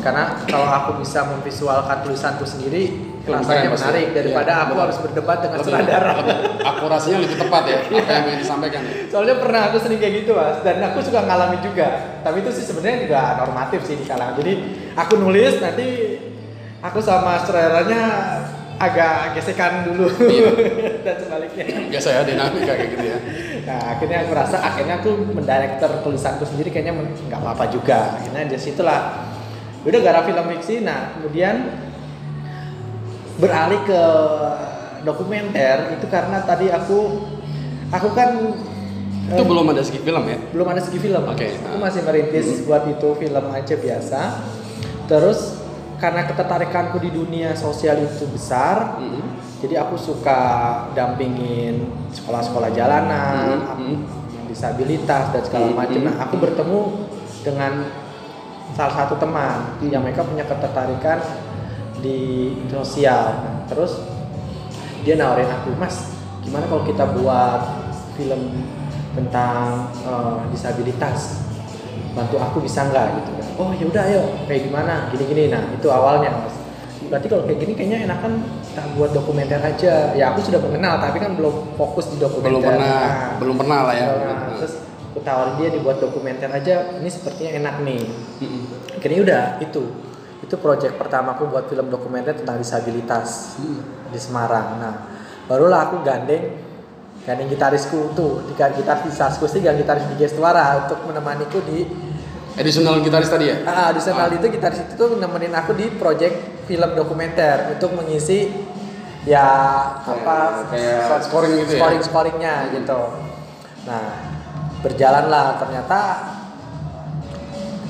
Karena kalau aku bisa memvisualkan tulisanku sendiri, Pasti. menarik daripada Iya, aku betul. harus berdebat dengan Lebih- sutradara. lebih- akurasinya lebih tepat ya apa yang ingin disampaikan ya Soalnya pernah aku sering kayak gitu mas, dan aku suka ngalamin juga. Tapi itu sih sebenarnya juga normatif sih di kalangan. Jadi aku nulis nanti aku sama sutradaranya agak gesekan dulu Iya. dan sebaliknya. Biasa ya dinamika kayak gitu ya. Nah akhirnya aku rasa akhirnya aku mendirektor tulisanku sendiri kayaknya nggak apa-apa juga. Akhirnya dari situlah udah garap film fiksi. Nah kemudian beralih ke dokumenter itu karena tadi aku aku kan Itu eh, belum ada segi film ya? belum ada segi film. Oke. Aku masih merintis buat itu film aja biasa. Terus karena ketertarikanku di dunia sosial itu besar, Mm-mm. jadi aku suka dampingin sekolah-sekolah jalanan, aku mhm. yang disabilitas dan segala Mhm, macam. mhm. Nah, aku bertemu dengan salah satu teman yang mereka punya ketertarikan di sosial. Nah, terus dia nawarin aku, Mas, gimana kalau kita buat film tentang eh, disabilitas? Bantu aku bisa nggak gitu kan? Oh ya udah ayo, kayak gimana? Gini-gini. Nah itu awalnya mas. Berarti kalau kayak gini kayaknya enakan kita buat dokumenter aja. Ya aku sudah mengenal tapi kan belum fokus di dokumenter. Belum pernah, Nah, belum pernah lah ya. Nah, terus aku tawarin dia dibuat dokumenter aja. Ini sepertinya enak nih. Akhirnya udah itu. Itu project pertamaku buat film dokumenter tentang disabilitas di Semarang. Nah, barulah aku gandeng gandeng gitarisku tuh, tiga gitaris sih dan gitaris di Gestuara untuk menemaniku di Additional gitaris tadi ya? ah di sana itu gitaris itu tuh nemenin aku di project film dokumenter untuk mengisi ya apa kayak scoring gitu ya? scoring scoringnya gitu. Nah berjalanlah ternyata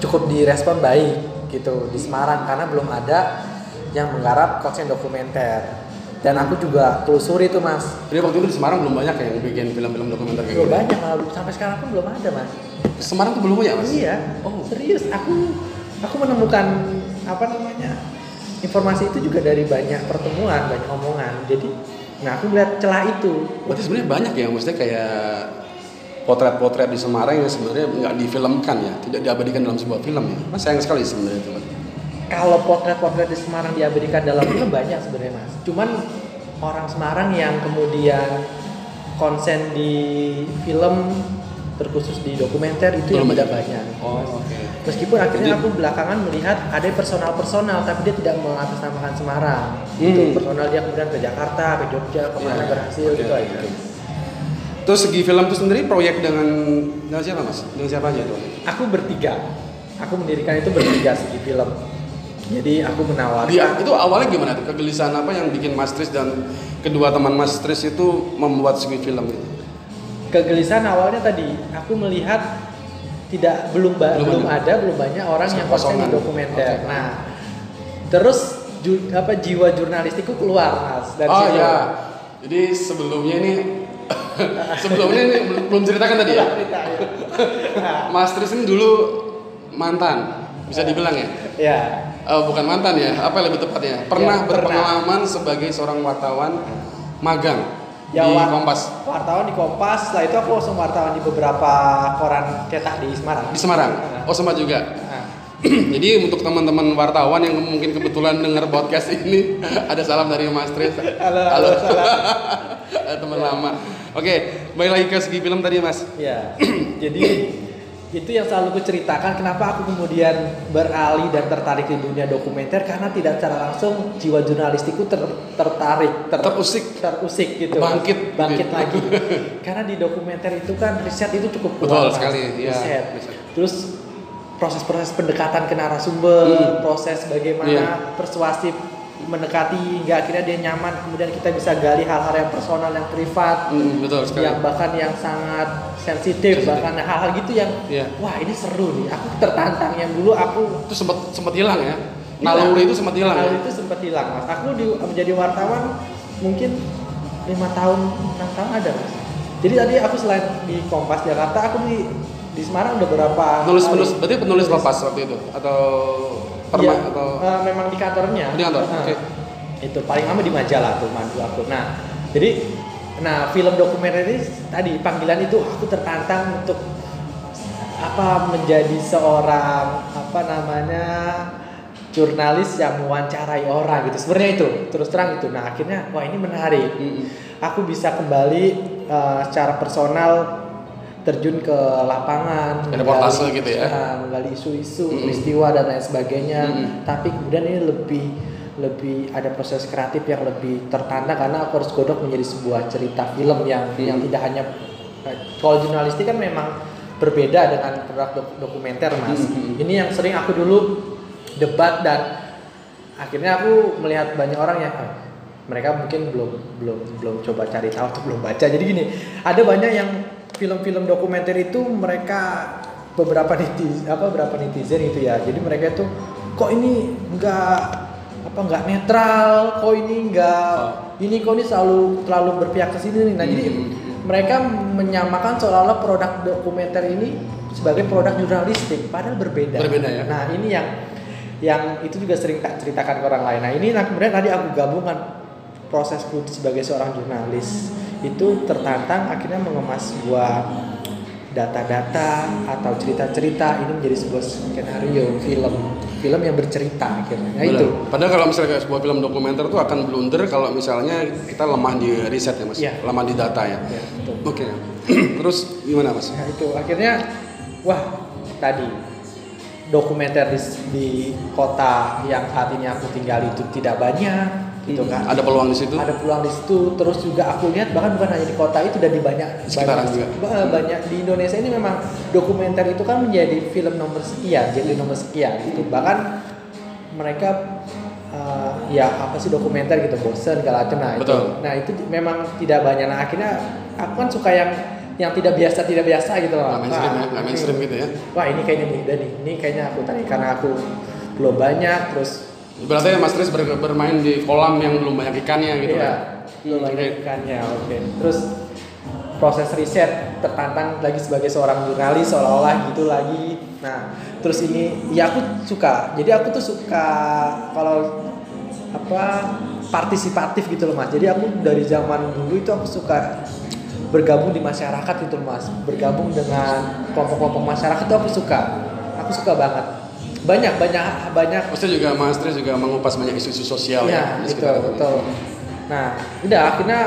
cukup direspon baik gitu di Semarang karena belum ada yang menggarap konten dokumenter. Dan aku juga telusuri tuh mas. Jadi waktu itu di Semarang belum banyak yang bikin film-film dokumenter kayak belum gitu. banyak malah sampai sekarang pun belum ada mas. Semarang tuh belum banyak mas? iya. Oh. serius aku aku menemukan apa namanya informasi itu juga dari banyak pertemuan banyak omongan. Jadi nah aku melihat celah itu. Berarti sebenarnya banyak ya, maksudnya kayak potret-potret di Semarang yang sebenarnya nggak difilmkan ya, tidak diabadikan dalam sebuah film ya. Mas sayang sekali sebenarnya itu. Mas. kalau potret-potret di Semarang diabadikan dalam film banyak sebenarnya mas cuman orang Semarang yang kemudian konsen di film terkhusus di dokumenter itu yang tidak banyak Oh, oke. meskipun akhirnya Jadi- aku belakangan melihat ada personal-personal tapi dia tidak mengatasnamakan Semarang Hmm. itu personal dia kemudian ke Jakarta ke Jogja ke mana Iya. berhasil Oke, gitu oke, aja. Terus segi film itu sendiri proyek dengan dengan siapa mas? Dengan siapa aja tuh? aku bertiga aku mendirikan itu bertiga segi film jadi aku menawarkan Dia itu awalnya gimana tuh? Kegelisahan apa yang bikin Mas Tris dan kedua teman Mas Tris itu membuat segi film itu? kegelisahan awalnya tadi aku melihat tidak belum ba- Belum belum, ada. ada. belum banyak orang yang konsen di dokumenter. Oke. Nah, terus ju- apa jiwa jurnalistikku keluar mas dari oh situ. ya, jadi sebelumnya ini sebelumnya ini belum, ceritakan tadi ya. Cerita, ya. Nah, Mas Tris ini dulu mantan, bisa dibilang ya? ya. Eh, bukan mantan ya, apa yang lebih tepatnya? Pernah Ya, pernah. berpengalaman sebagai seorang wartawan magang Ya, di wa- Kompas Wartawan di Kompas, setelah itu aku langsung wartawan di beberapa koran cetak di Semarang. di Semarang. Oh sempat juga. Jadi untuk teman-teman wartawan yang mungkin kebetulan dengar podcast ini, ada salam dari Mas Tris. halo, halo, salam. Ada teman lama. Oke, balik lagi ke segi film tadi Mas. Ya, jadi itu yang selalu aku ceritakan kenapa aku kemudian beralih dan tertarik di dunia dokumenter karena tidak secara langsung jiwa jurnalistikku ter- tertarik, ter- Terusik. terusik gitu, Bangkit. bangkit lagi. karena di dokumenter itu kan riset itu cukup Betul kuat, Mas. sekali, ya. riset. Riset. Terus proses-proses pendekatan ke narasumber, Hmm. proses bagaimana Iya. persuasif mendekati hingga akhirnya dia nyaman, kemudian kita bisa gali hal-hal yang personal, yang privat, Mm, betul sekali. yang bahkan yang sangat sensitif, bahkan hal-hal gitu yang Iya. wah ini seru nih aku tertantang yang dulu aku Itu sempat sempat hilang ya. hilang. Naluri itu sempat hilang. Naluri ya? itu sempat hilang mas aku di, menjadi wartawan mungkin lima tahun enam tahun ada mas jadi tadi aku selain di Kompas Jakarta aku di di Semarang udah berapa Penulis kali. penulis berarti penulis lepas waktu itu? Atau Iya, perma atau eh, memang di kantornya. Di kantor, Heeh. oke. itu paling lama di majalah tuh mandu aku. Nah jadi nah film dokumenter ini tadi panggilan itu aku tertantang untuk apa menjadi seorang apa namanya jurnalis yang mewawancarai orang gitu. Sebenarnya itu terus terang itu. Nah akhirnya wah ini menarik. Aku bisa kembali eh, secara personal terjun ke lapangan reportase gitu ya? eh, menggali isu-isu Mm-mm. peristiwa dan lain sebagainya Mm-mm. tapi kemudian ini lebih lebih ada proses kreatif yang lebih tertanda karena aku harus godok menjadi sebuah cerita film yang Hmm. yang tidak hanya kalau jurnalistik kan memang berbeda dengan produk dok- dokumenter mas Hmm. ini yang sering aku dulu debat dan akhirnya aku melihat banyak orang yang "Ah, mereka mungkin belum belum belum coba cari tahu atau belum baca jadi gini ada banyak yang film-film dokumenter itu mereka beberapa netizen apa beberapa netizen itu ya jadi mereka itu kok ini enggak apa enggak netral kok ini enggak ini kok ini selalu terlalu berpihak ke sini nih. nah jadi Hmm. mereka menyamakan seolah-olah produk dokumenter ini sebagai produk jurnalistik padahal berbeda Berbeda ya. nah ini yang yang itu juga sering tak ceritakan ke orang lain. Nah ini nah kemudian tadi aku gabungkan prosesku sebagai seorang jurnalis itu tertantang akhirnya mengemas sebuah data-data atau cerita-cerita ini menjadi sebuah skenario film film yang bercerita akhirnya. Nah itu. Padahal kalau misalnya kayak sebuah film dokumenter tuh akan blunder kalau misalnya kita lemah di riset ya mas, Iya. lemah di data ya. Ya. Oke. Terus gimana mas? Nah itu akhirnya wah tadi dokumenter di, di kota yang saat ini aku tinggal itu tidak banyak gitu Hmm. kan. Ada peluang di situ? ada peluang di situ terus juga aku lihat bahkan bukan hanya di kota itu dan di banyak Sekitaran banyak, juga. ba- banyak di Indonesia ini memang dokumenter itu kan menjadi film nomor sekian jadi nomor sekian gitu bahkan mereka uh, ya apa sih dokumenter gitu bosen segala macam nah itu nah itu memang tidak banyak nah akhirnya aku kan suka yang yang tidak biasa tidak biasa gitu loh Nggak mainstream Wah, ya, nggak mainstream gitu ya. wah ini kayaknya nih udah nih ini kayaknya aku tadi karena aku belum banyak terus Berarti Mas Tris ber- bermain di kolam yang belum banyak ikannya gitu Iya, kan? belum banyak ikannya, oke. Terus proses riset tertantang lagi sebagai seorang jurnalis seolah-olah gitu lagi. Nah, terus ini ya aku suka. Jadi aku tuh suka kalau apa partisipatif gitu loh mas. Jadi aku dari zaman dulu itu aku suka bergabung di masyarakat gitu loh mas. Bergabung dengan kelompok-kelompok masyarakat itu aku suka. Aku suka banget. Banyak banyak banyak Maksudnya juga Mas juga mengupas banyak isu-isu sosial ya, Iya, di betul, sekitar itu. betul. Nah, udah akhirnya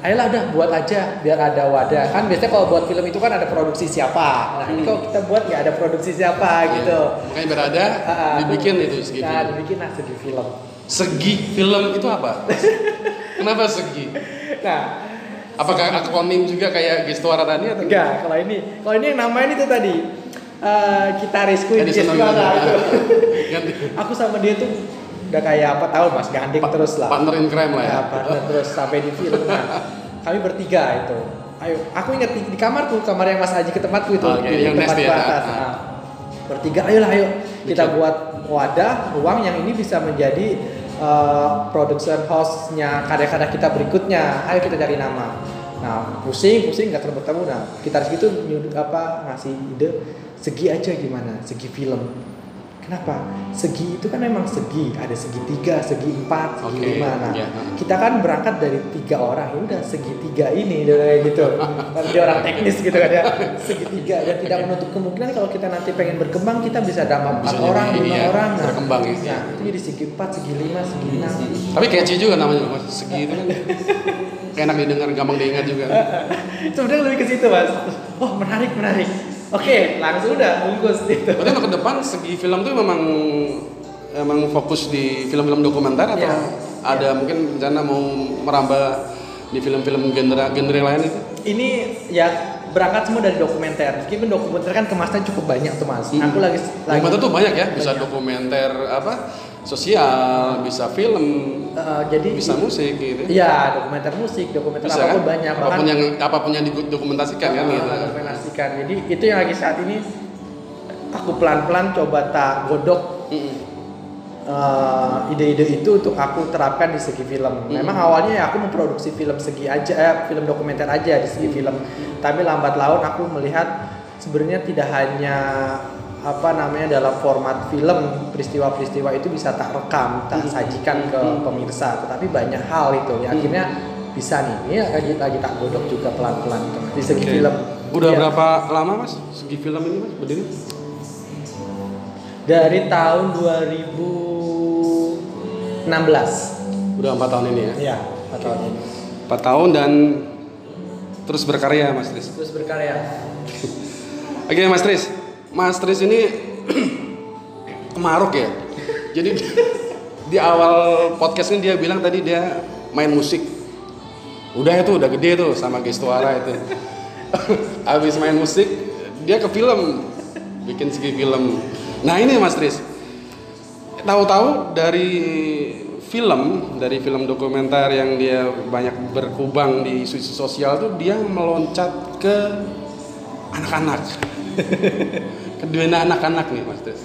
ayolah udah buat aja biar ada wadah. Kan biasanya kalau buat film itu kan ada produksi siapa. Nah, ini Hmm. kalau kita buat nggak ada produksi siapa gitu. Iya. Makanya biar ada, Ah, ah, dibikin itu segi Nah, film. dibikin lah segi film. Segi film itu apa? Kenapa segi? Nah, Apakah akronim juga kayak Gestuara tadi atau enggak, kalau ini, kalau ini yang namanya itu tadi gitarisku Kan ini diseneng Jessica, gitu. itu. Aku sama dia tuh udah kayak apa tahun mas gandeng Pa- terus lah. partner in crime lah ya. partner terus sampai di film. Nah, kami bertiga itu. Ayo, aku ingat di, di kamarku, kamar yang Mas Aji ke tempatku itu Oke, di yang tempat ya. Ah. Nah, bertiga, ayolah ayo kita Bikin. buat wadah ruang yang ini bisa menjadi uh, production house-nya karya-karya kita berikutnya. Ayo kita cari nama. Nah, pusing, pusing nggak ketemu-ketemu. Nah, kita gitu nyudu- apa ngasih ide segi aja gimana, segi film. Kenapa? Segi itu kan memang segi, ada segi tiga, segi empat, segi Oke, lima. Nah, iya. kita kan berangkat dari tiga orang, ya udah segitiga ini, udah kayak gitu. Dia orang teknis gitu kan ya, segitiga dan tidak menutup kemungkinan kalau kita nanti pengen berkembang kita bisa ada empat orang, ini lima ya, orang, nah, berkembang ya. Nah, itu jadi segi empat, segi lima, segi enam. Tapi catchy juga namanya Mas. Segi itu kan enak didengar, gampang diingat juga. Sebenarnya lebih ke situ mas. Oh menarik menarik. Oke, langsung udah bungkus gitu. Berarti untuk ke depan segi film tuh memang emang fokus di film-film dokumenter atau Iya. ada mungkin rencana mau merambah di film-film genre genre lain itu? Ini ya berangkat semua dari dokumenter. Meskipun dokumenter kan kemasan cukup banyak tuh mas. Hmm. Aku lagi lagi Dokumenter tuh banyak ya, bisa Banyak. dokumenter apa? Sosial, bisa film, Eh, jadi bisa musik gitu. Iya, dokumenter musik, dokumenter Bisa apa pun kan? banyak. Apa pun yang apa pun yang didokumentasikan kan Ah, gitu. dokumentasikan. Jadi itu yang lagi saat ini aku pelan-pelan coba tak godok Mm-mm. eh, ide-ide itu untuk aku terapkan di segi film. Memang awalnya ya aku memproduksi film segi aja, eh, film dokumenter aja di segi film. Tapi lambat laun aku melihat sebenarnya tidak hanya apa namanya dalam format film peristiwa-peristiwa itu bisa tak rekam, tak sajikan ke pemirsa, tetapi banyak hal itu ya akhirnya bisa nih. Ini lagi lagi tak godok juga pelan-pelan di segi Oke. film. Udah Iya. berapa lama Mas segi film ini Mas berdiri? Dari tahun 2016. Udah empat tahun ini ya. Iya, 4 tahun ini. Empat tahun dan terus berkarya Mas Tris. Terus berkarya. Oke Mas Tris, Mas Tris ini kemaruk ya. Jadi di awal podcast ini dia bilang tadi dia main musik. Udah itu udah gede tuh sama Gestuara itu. Habis main musik dia ke film bikin segi film. Nah ini Mas Tris, tahu-tahu dari film dari film dokumenter yang dia banyak berkubang di sosial tuh dia meloncat ke anak-anak ke dunia anak-anak nih mas Tris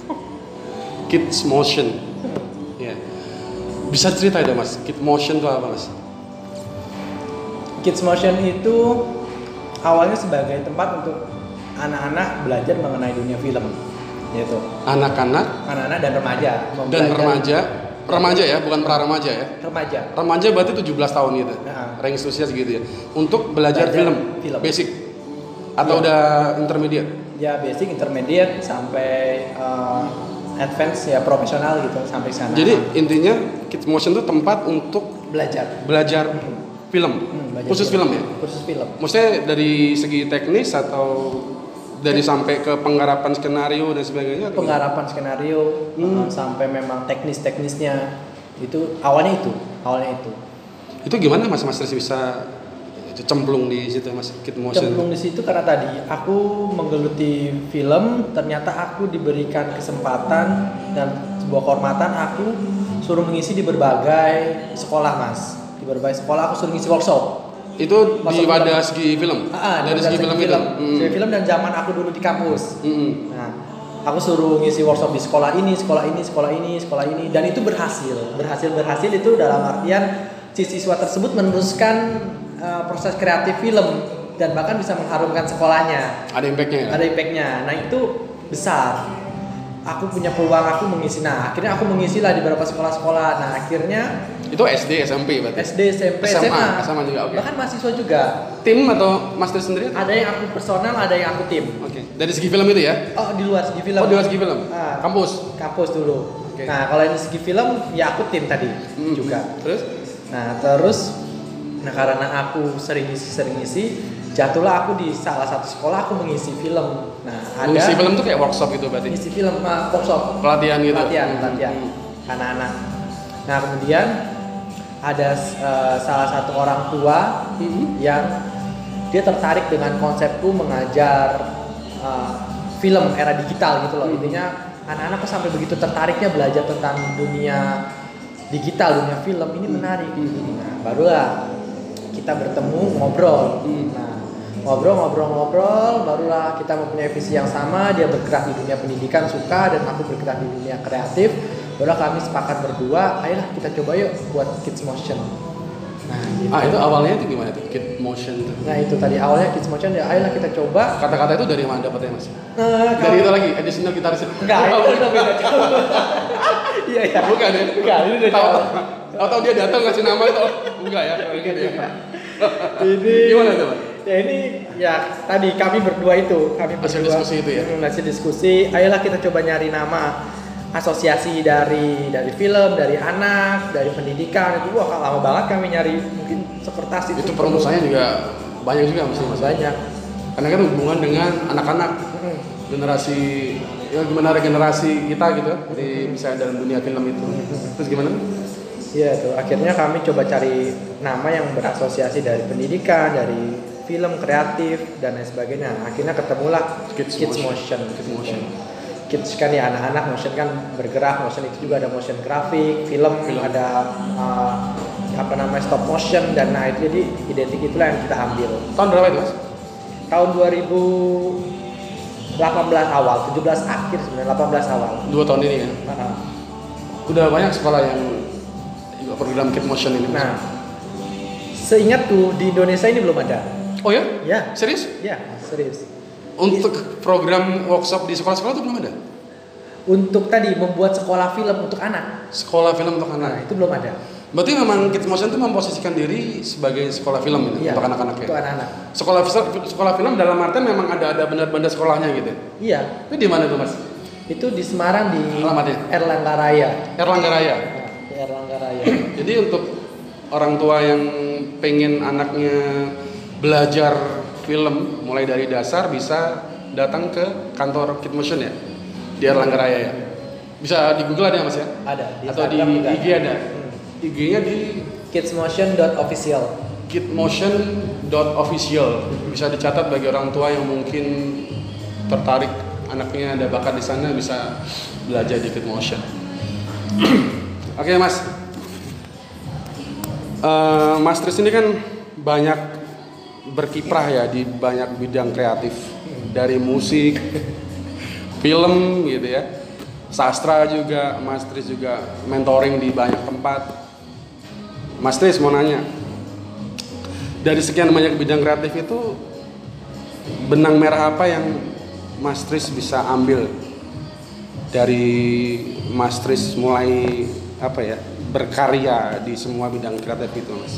kids motion. Ya. Bisa cerita itu mas? Kids motion itu apa mas? Kids Motion itu awalnya sebagai tempat untuk anak-anak belajar mengenai dunia film, yaitu anak-anak? Anak-anak dan remaja. dan remaja? Remaja ya bukan pra remaja ya? Remaja. remaja berarti 17 tahun gitu Nah. range usia segitu ya? Untuk belajar, Belajar film, film. basic? Atau Iya. udah intermediate Ya basic, intermediate sampai uh, advance ya profesional gitu sampai sana. jadi intinya kids motion itu tempat untuk belajar. belajar film Hmm, belajar khusus film ya Khusus film. maksudnya dari segi teknis atau dari sampai ke penggarapan skenario dan sebagainya Penggarapan skenario Hmm. uh, sampai memang teknis-teknisnya itu awalnya itu, awalnya itu. itu gimana mas mas bisa cemplung di situ mas kid motion Cemplung di situ karena tadi aku menggeluti film, ternyata aku diberikan kesempatan dan sebuah kehormatan aku suruh mengisi di berbagai sekolah mas. Di berbagai sekolah aku suruh ngisi workshop. itu di Masuk wadah film. segi film Ah, ah, dari di segi segi film, itu Hmm. Segi film dan zaman aku dulu di kampus. Hmm. Nah, aku suruh ngisi workshop di sekolah ini, sekolah ini, sekolah ini, sekolah ini, dan itu berhasil. Berhasil berhasil itu dalam artian si siswa tersebut meneruskan uh, proses kreatif film dan bahkan bisa mengharumkan sekolahnya. ada impactnya ya Ada impactnya. Nah itu besar. Aku punya peluang aku mengisi. Nah akhirnya aku mengisi lah di beberapa sekolah-sekolah. Nah akhirnya itu SD SMP berarti SD, SMP, SMA, SMA, SMA juga, oke. bahkan mahasiswa juga. tim atau mas Tris sendiri Ada yang aku personal, ada yang aku tim. oke dari segi film itu ya Oh di luar segi film. oh di luar segi film Ah. kampus kampus dulu. Oke. Nah, kalau ini segi film ya aku tim tadi Hmm. juga. terus Nah, terus nah karena aku sering isi sering isi, jatuhlah aku di salah satu sekolah aku mengisi film. Nah, ada mengisi film tuh kayak workshop gitu berarti mengisi film uh, workshop pelatihan gitu pelatihan Hmm. pelatihan Hmm. anak-anak. Nah, kemudian ada uh, salah satu orang tua Hmm. yang dia tertarik dengan konsepku mengajar uh, film era digital gitu loh Hmm. intinya anak-anak kok sampai begitu tertariknya belajar tentang dunia digital dunia film ini menarik Hmm. nah barulah kita bertemu ngobrol. Nah ngobrol ngobrol ngobrol barulah kita mempunyai visi yang sama. Dia bergerak di dunia pendidikan suka dan aku bergerak di dunia kreatif. Barulah kami sepakat berdua ayolah kita coba yuk buat kids motion. Nah gitu. ah itu awalnya itu gimana tuh kid motion tuh? Nah itu tadi. Awalnya Kids Motion ya ayolah kita coba. kata-kata itu dari mana dapetnya mas? Nah, dari itu lagi additional gitaris Enggak, itu udah beda. Iya iya. bukan ya? Enggak, ini udah tahu tahu dia datang ngasih nama itu. Enggak ya? Enggak Gitu ya. Ini gimana tuh Mas? Ya ini ya tadi kami berdua itu kami Hasil berdua diskusi itu ya? Hmm, hasil diskusi. Ayolah kita coba nyari nama asosiasi dari dari film, dari anak, dari pendidikan itu wah lama banget kami nyari mungkin sekertas itu. itu perumusannya juga banyak juga mesti mas banyak. karena kan hubungan dengan anak-anak Hmm. generasi ya gimana regenerasi kita gitu di misalnya dalam dunia film itu terus gimana Iya tuh, akhirnya kami coba cari nama yang berasosiasi dari pendidikan, dari film kreatif dan lain sebagainya. Akhirnya ketemulah Kids Kids, Motion. Motion. Kids Motion. Kids kan ya anak-anak motion kan bergerak, motion itu juga ada motion grafik, film, Film. ada uh, apa namanya stop motion dan nah itu jadi identik itulah yang kita ambil. tahun berapa itu mas Tahun 2018 awal, 17 akhir sebenarnya 18 awal. dua tahun ini ya Nah, udah banyak sekolah yang program kid motion ini nah, seingatku di Indonesia ini belum ada. oh ya Ya, serius ya serius. untuk program workshop di sekolah-sekolah itu belum ada Untuk tadi membuat sekolah film untuk anak, sekolah film untuk nah anak itu belum ada. berarti memang kid motion itu memposisikan diri sebagai sekolah film ini Iya, untuk anak-anak ya Untuk anak-anak. sekolah sekolah film dalam artian memang ada ada benar-benar sekolahnya gitu Iya, itu di mana tuh mas itu di Semarang di Alamatnya? Erlangga Raya. Erlangga Raya Nah, di Erlangga Raya. Jadi untuk orang tua yang pengen anaknya belajar film mulai dari dasar bisa datang ke kantor Kid Motion ya di Erlangga Raya ya. Bisa di Google ada mas ya? Ada di Atau di juga IG ada? Hmm. IG-nya di Kidsmotion.official. kidmotion.official bisa dicatat bagi orang tua yang mungkin tertarik anaknya ada bakat di sana bisa belajar di Kidmotion. Oke mas, Eh, Mas Tris ini kan banyak berkiprah ya di banyak bidang kreatif dari musik, film gitu ya, sastra juga, Mas Tris juga mentoring di banyak tempat. Mas Tris mau nanya, dari sekian banyak bidang kreatif itu benang merah apa yang Mas Tris bisa ambil dari Mas Tris mulai apa ya berkarya di semua bidang kreatif itu Mas?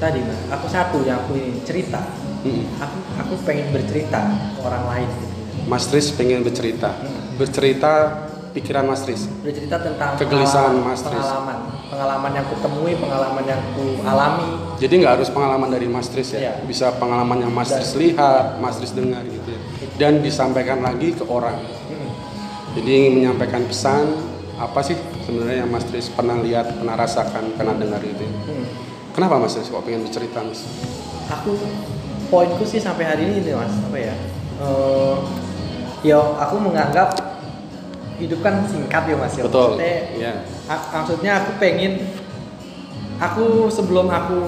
Tadi mas, aku satu yang aku ini cerita. Mm. Aku aku pengen bercerita ke orang lain. gitu. Mas Tris pengen bercerita, bercerita pikiran Mas Tris. Bercerita tentang Kegelisahan pengalaman- Mas Tris. Pengalaman, pengalaman yang ku temui, pengalaman yang ku alami. Jadi nggak harus pengalaman dari Mas Tris ya, Iya. bisa pengalaman yang Mas Tris lihat, Mas Tris dengar gitu ya, dan disampaikan lagi ke orang. Hmm. Jadi ingin menyampaikan pesan apa sih sebenarnya yang Mas Tris pernah lihat, pernah rasakan, pernah dengar gitu. ya. Hmm. Kenapa Mas Tris kok pengen bercerita Mas? Aku poinku sih sampai hari ini nih mas, apa ya? Eh, ya aku menganggap hidup kan singkat ya mas ya. Betul. Maksudnya, Ya. a- maksudnya aku pengen aku sebelum aku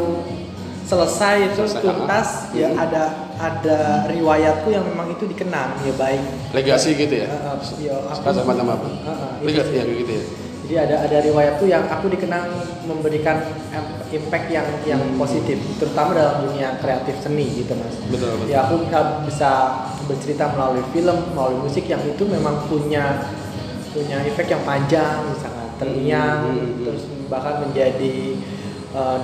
selesai itu Selesai, tuntas ya Hmm. ada ada riwayatku yang memang itu dikenang ya baik Legasi gitu ya. Eh, eh, ya, aku- sama apa? Eh, itu Legasi ya gitu ya. Jadi ada ada riwayatku yang aku dikenang memberikan em- impact yang yang positif terutama dalam dunia kreatif seni gitu mas Betul betul. ya aku bisa- bercerita melalui film melalui musik yang itu memang punya punya efek yang panjang misalnya terngiang Hmm, hmm, hmm. terus bahkan menjadi eh,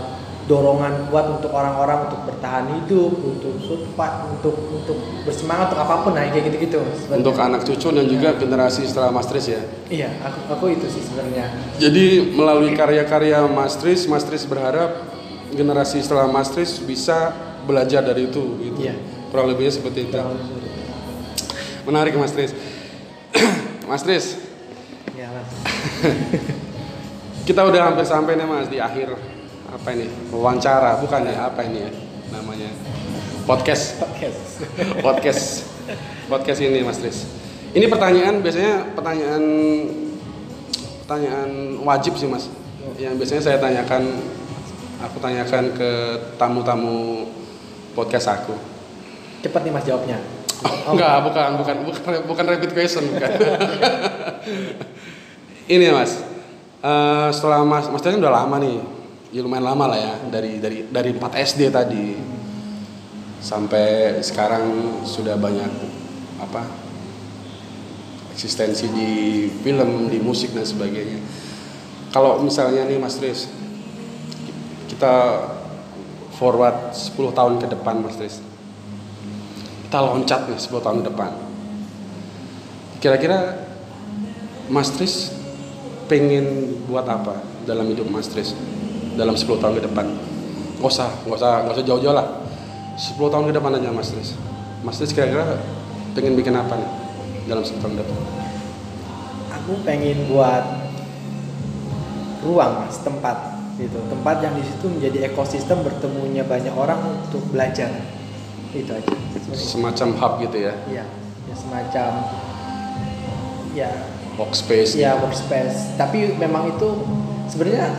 dorongan kuat untuk orang-orang untuk bertahan hidup untuk survive untuk untuk bersemangat untuk apa pun nah kayak gitu-gitu. Untuk anak cucu dan juga generasi setelah Mas Tris ya. iya aku aku itu sih sebenarnya Jadi melalui karya-karya Mas Tris, Mas Tris berharap generasi setelah Mas Tris bisa belajar dari itu gitu. Iya. Kurang lebihnya seperti itu. Menarik Mas Tris. Mas Tris, ya mas kita udah hampir sampai nih Mas di akhir apa ini? Wawancara, bukan ya? Apa ini ya namanya? Podcast. podcast podcast podcast ini Mas Tris. Ini pertanyaan biasanya pertanyaan pertanyaan wajib sih Mas. Yang biasanya saya tanyakan aku tanyakan ke tamu-tamu podcast aku. cepet nih mas jawabnya Oh, enggak, bukan, bukan, bukan, bukan rapid question, bukan. ini Mas, eh, setelah Mas, Mas Tris kan udah lama nih, ya lumayan lama lah ya, dari dari dari 4 SD tadi sampai sekarang sudah banyak apa eksistensi di film, di musik dan sebagainya. Kalau misalnya nih Mas Tris, kita forward 10 tahun ke depan Mas Tris kita loncat nih 10 tahun ke depan. Kira-kira Mas Tris pengen buat apa dalam hidup Mas Tris dalam 10 tahun ke depan? Gak usah, gak usah, gak usah jauh-jauh lah. 10 tahun ke depan aja Mas Tris. Mas Tris kira-kira pengen bikin apa nih dalam 10 tahun ke depan? aku pengen buat ruang mas tempat gitu tempat yang di situ menjadi ekosistem bertemunya banyak orang untuk belajar itu aja sebenarnya. Semacam hub gitu ya, iya ya semacam ya workspace. ya workspace tapi memang itu sebenarnya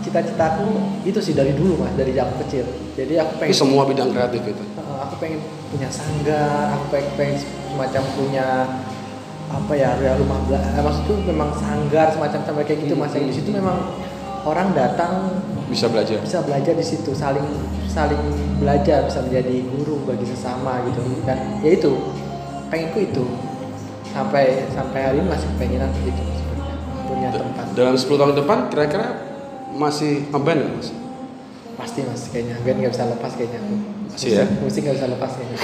cita-citaku itu sih dari dulu mas dari aku kecil jadi aku Itu pengen semua bidang kreatif itu. Aku pengen punya sanggar, aku pengen, pengen semacam punya apa ya, rumah belajar. maksudku memang sanggar semacam sampai kayak gitu mas. Yang di situ memang orang datang Bisa belajar. bisa belajar di situ, saling saling belajar, bisa menjadi guru bagi sesama gitu. Dan ya itu, pengenku itu sampai sampai hari ini masih pengenan gitu punya tempat. Dalam 10 tahun depan kira-kira masih ngeband nggak Mas? Pasti mas, kayaknya band nggak bisa lepas kayaknya aku. Masih ya? Musik- nggak bisa lepas kayaknya.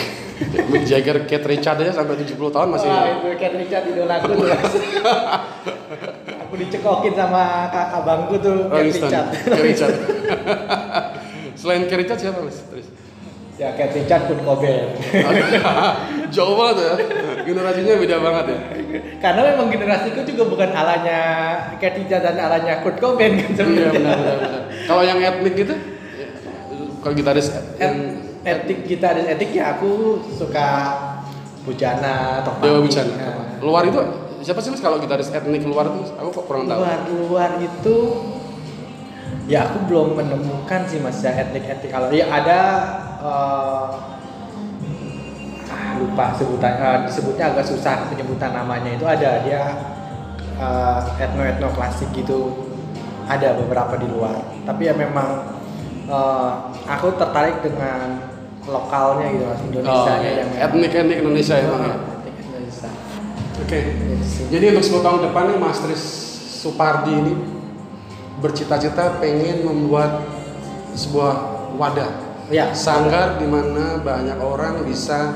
Mick Jagger, Kate Richard aja sampai 70 tahun masih Wah, itu Cat Richard idolaku tuh. aku dicekokin sama kakak bangku tuh Stone. Richard. Kate Richard. Selain Kate Richard siapa Mas? Terus. ya Cat Richard pun Cobain. Jauh banget ya. Generasinya beda banget ya. Karena memang generasiku juga bukan alanya Khadijah dan alanya Kurt Cobain kan Iya sebenarnya. benar benar. benar. Kalau yang etnik gitu, kalau gitaris yang Et, etik gitaris etik ya aku suka Bujana atau Dewa. Bucana. Nah, Luar itu siapa sih mas kalau gitaris etnik luar tuh? Aku kok kurang tahu. luar luar itu ya aku belum menemukan sih mas ya etnik etnik kalau ya ada eh, ah, lupa sebutan eh, disebutnya agak susah penyebutan namanya. Itu ada dia etno etno klasik gitu. Ada beberapa di luar. Tapi ya memang eh, aku tertarik dengan lokalnya gitu mas Indonesia Oh, yang etnik etnik Indonesia emang ya. Indonesia. Oke. Jadi untuk 10 tahun depan nih Mas Tris Supardi ini bercita-cita pengen membuat sebuah wadah ya. sanggar di mana banyak orang bisa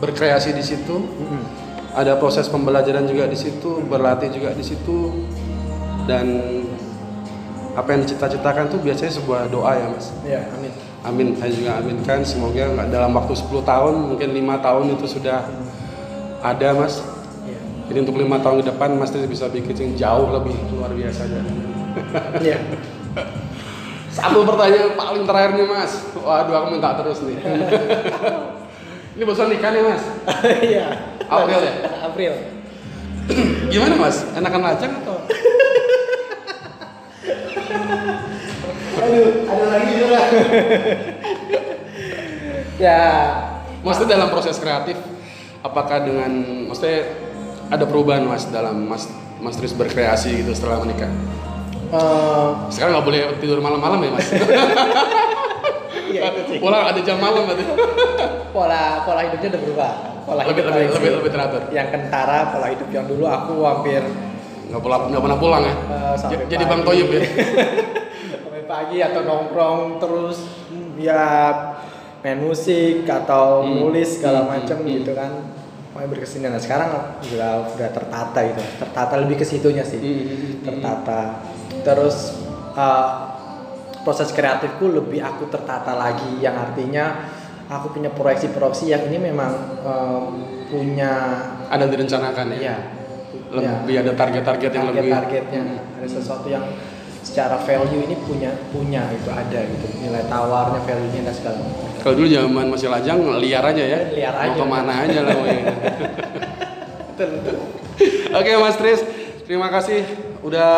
berkreasi di situ. Mm-mm. Ada proses pembelajaran juga di situ, berlatih juga di situ dan apa yang dicita-citakan tuh biasanya sebuah doa ya Mas. ya amin Amin, saya juga aminkan semoga nggak dalam waktu 10 tahun, mungkin lima tahun itu sudah ada Mas. Iya. Jadi untuk lima tahun ke depan Mas bisa bikin yang jauh lebih luar biasa ini. Iya. Satu pertanyaan paling terakhir nih Mas. Waduh aku minta terus nih. ini bosan nikah nih Mas. Iya. April ya? April. Gimana Mas? Enakan lajang atau? Aduh, ada lagi juga. ya, Maksudnya dalam proses kreatif, apakah dengan, maksudnya ada perubahan Mas dalam Mas Mas Tris berkreasi gitu setelah menikah? eh, Sekarang nggak boleh tidur malam-malam ya Mas? iya itu sih. Pulang ada jam malam berarti. Pola pola hidupnya udah berubah. Pola Lebih- hidup lebih- lebih- sih. lebih teratur. Yang kentara pola hidup yang dulu aku hampir Nggak pulang, nggak pernah pulang ya? J- Jadi Bang. Toyib ya? sampai pagi atau nongkrong terus ya main musik atau Hmm. nulis segala Hmm. macam Hmm. gitu kan Pokoknya berkesenian nah sekarang udah udah tertata gitu tertata lebih ke situnya sih Hmm. tertata terus uh, proses kreatifku lebih aku tertata lagi yang artinya aku punya proyeksi-proyeksi yang ini memang um, punya Ada direncanakan ya? ya Lebih ada target-target yang lebih. target-targetnya ada sesuatu yang secara value ini punya punya itu ada gitu nilai tawarnya value-nya dan segala macam Kalau dulu zaman masih lajang liar aja ya. Liar aja. Mau ke mana aja lah. betul betul Oke Mas Tris, terima kasih udah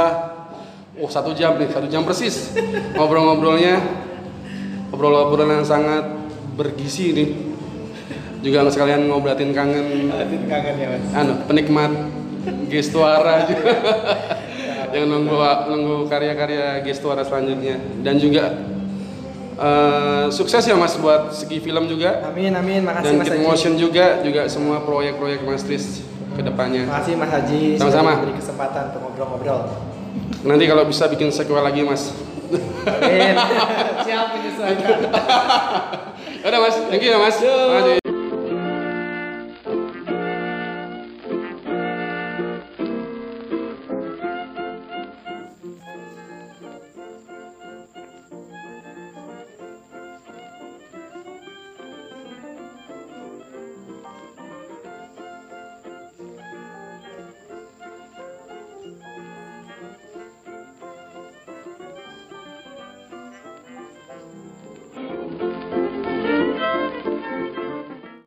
oh satu jam nih, satu jam persis ngobrol-ngobrolnya, ngobrol-ngobrol yang sangat bergizi nih. Juga sekalian ngobratin kangen. Atin kangen ya mas. Anu penikmat gestuara juga yang nunggu nunggu karya-karya gestuara selanjutnya. Dan juga eh, sukses ya mas buat segi film juga. Amin amin. Makasih dan mas Haji. Motion juga juga semua proyek-proyek mas Tris ke depannya makasih mas Haji. Sama-sama. diberi kesempatan untuk ngobrol-ngobrol. Nanti kalau bisa bikin sequel lagi mas. Amin. Siap menyesuaikan Udah mas, thank you ya mas. Makasih.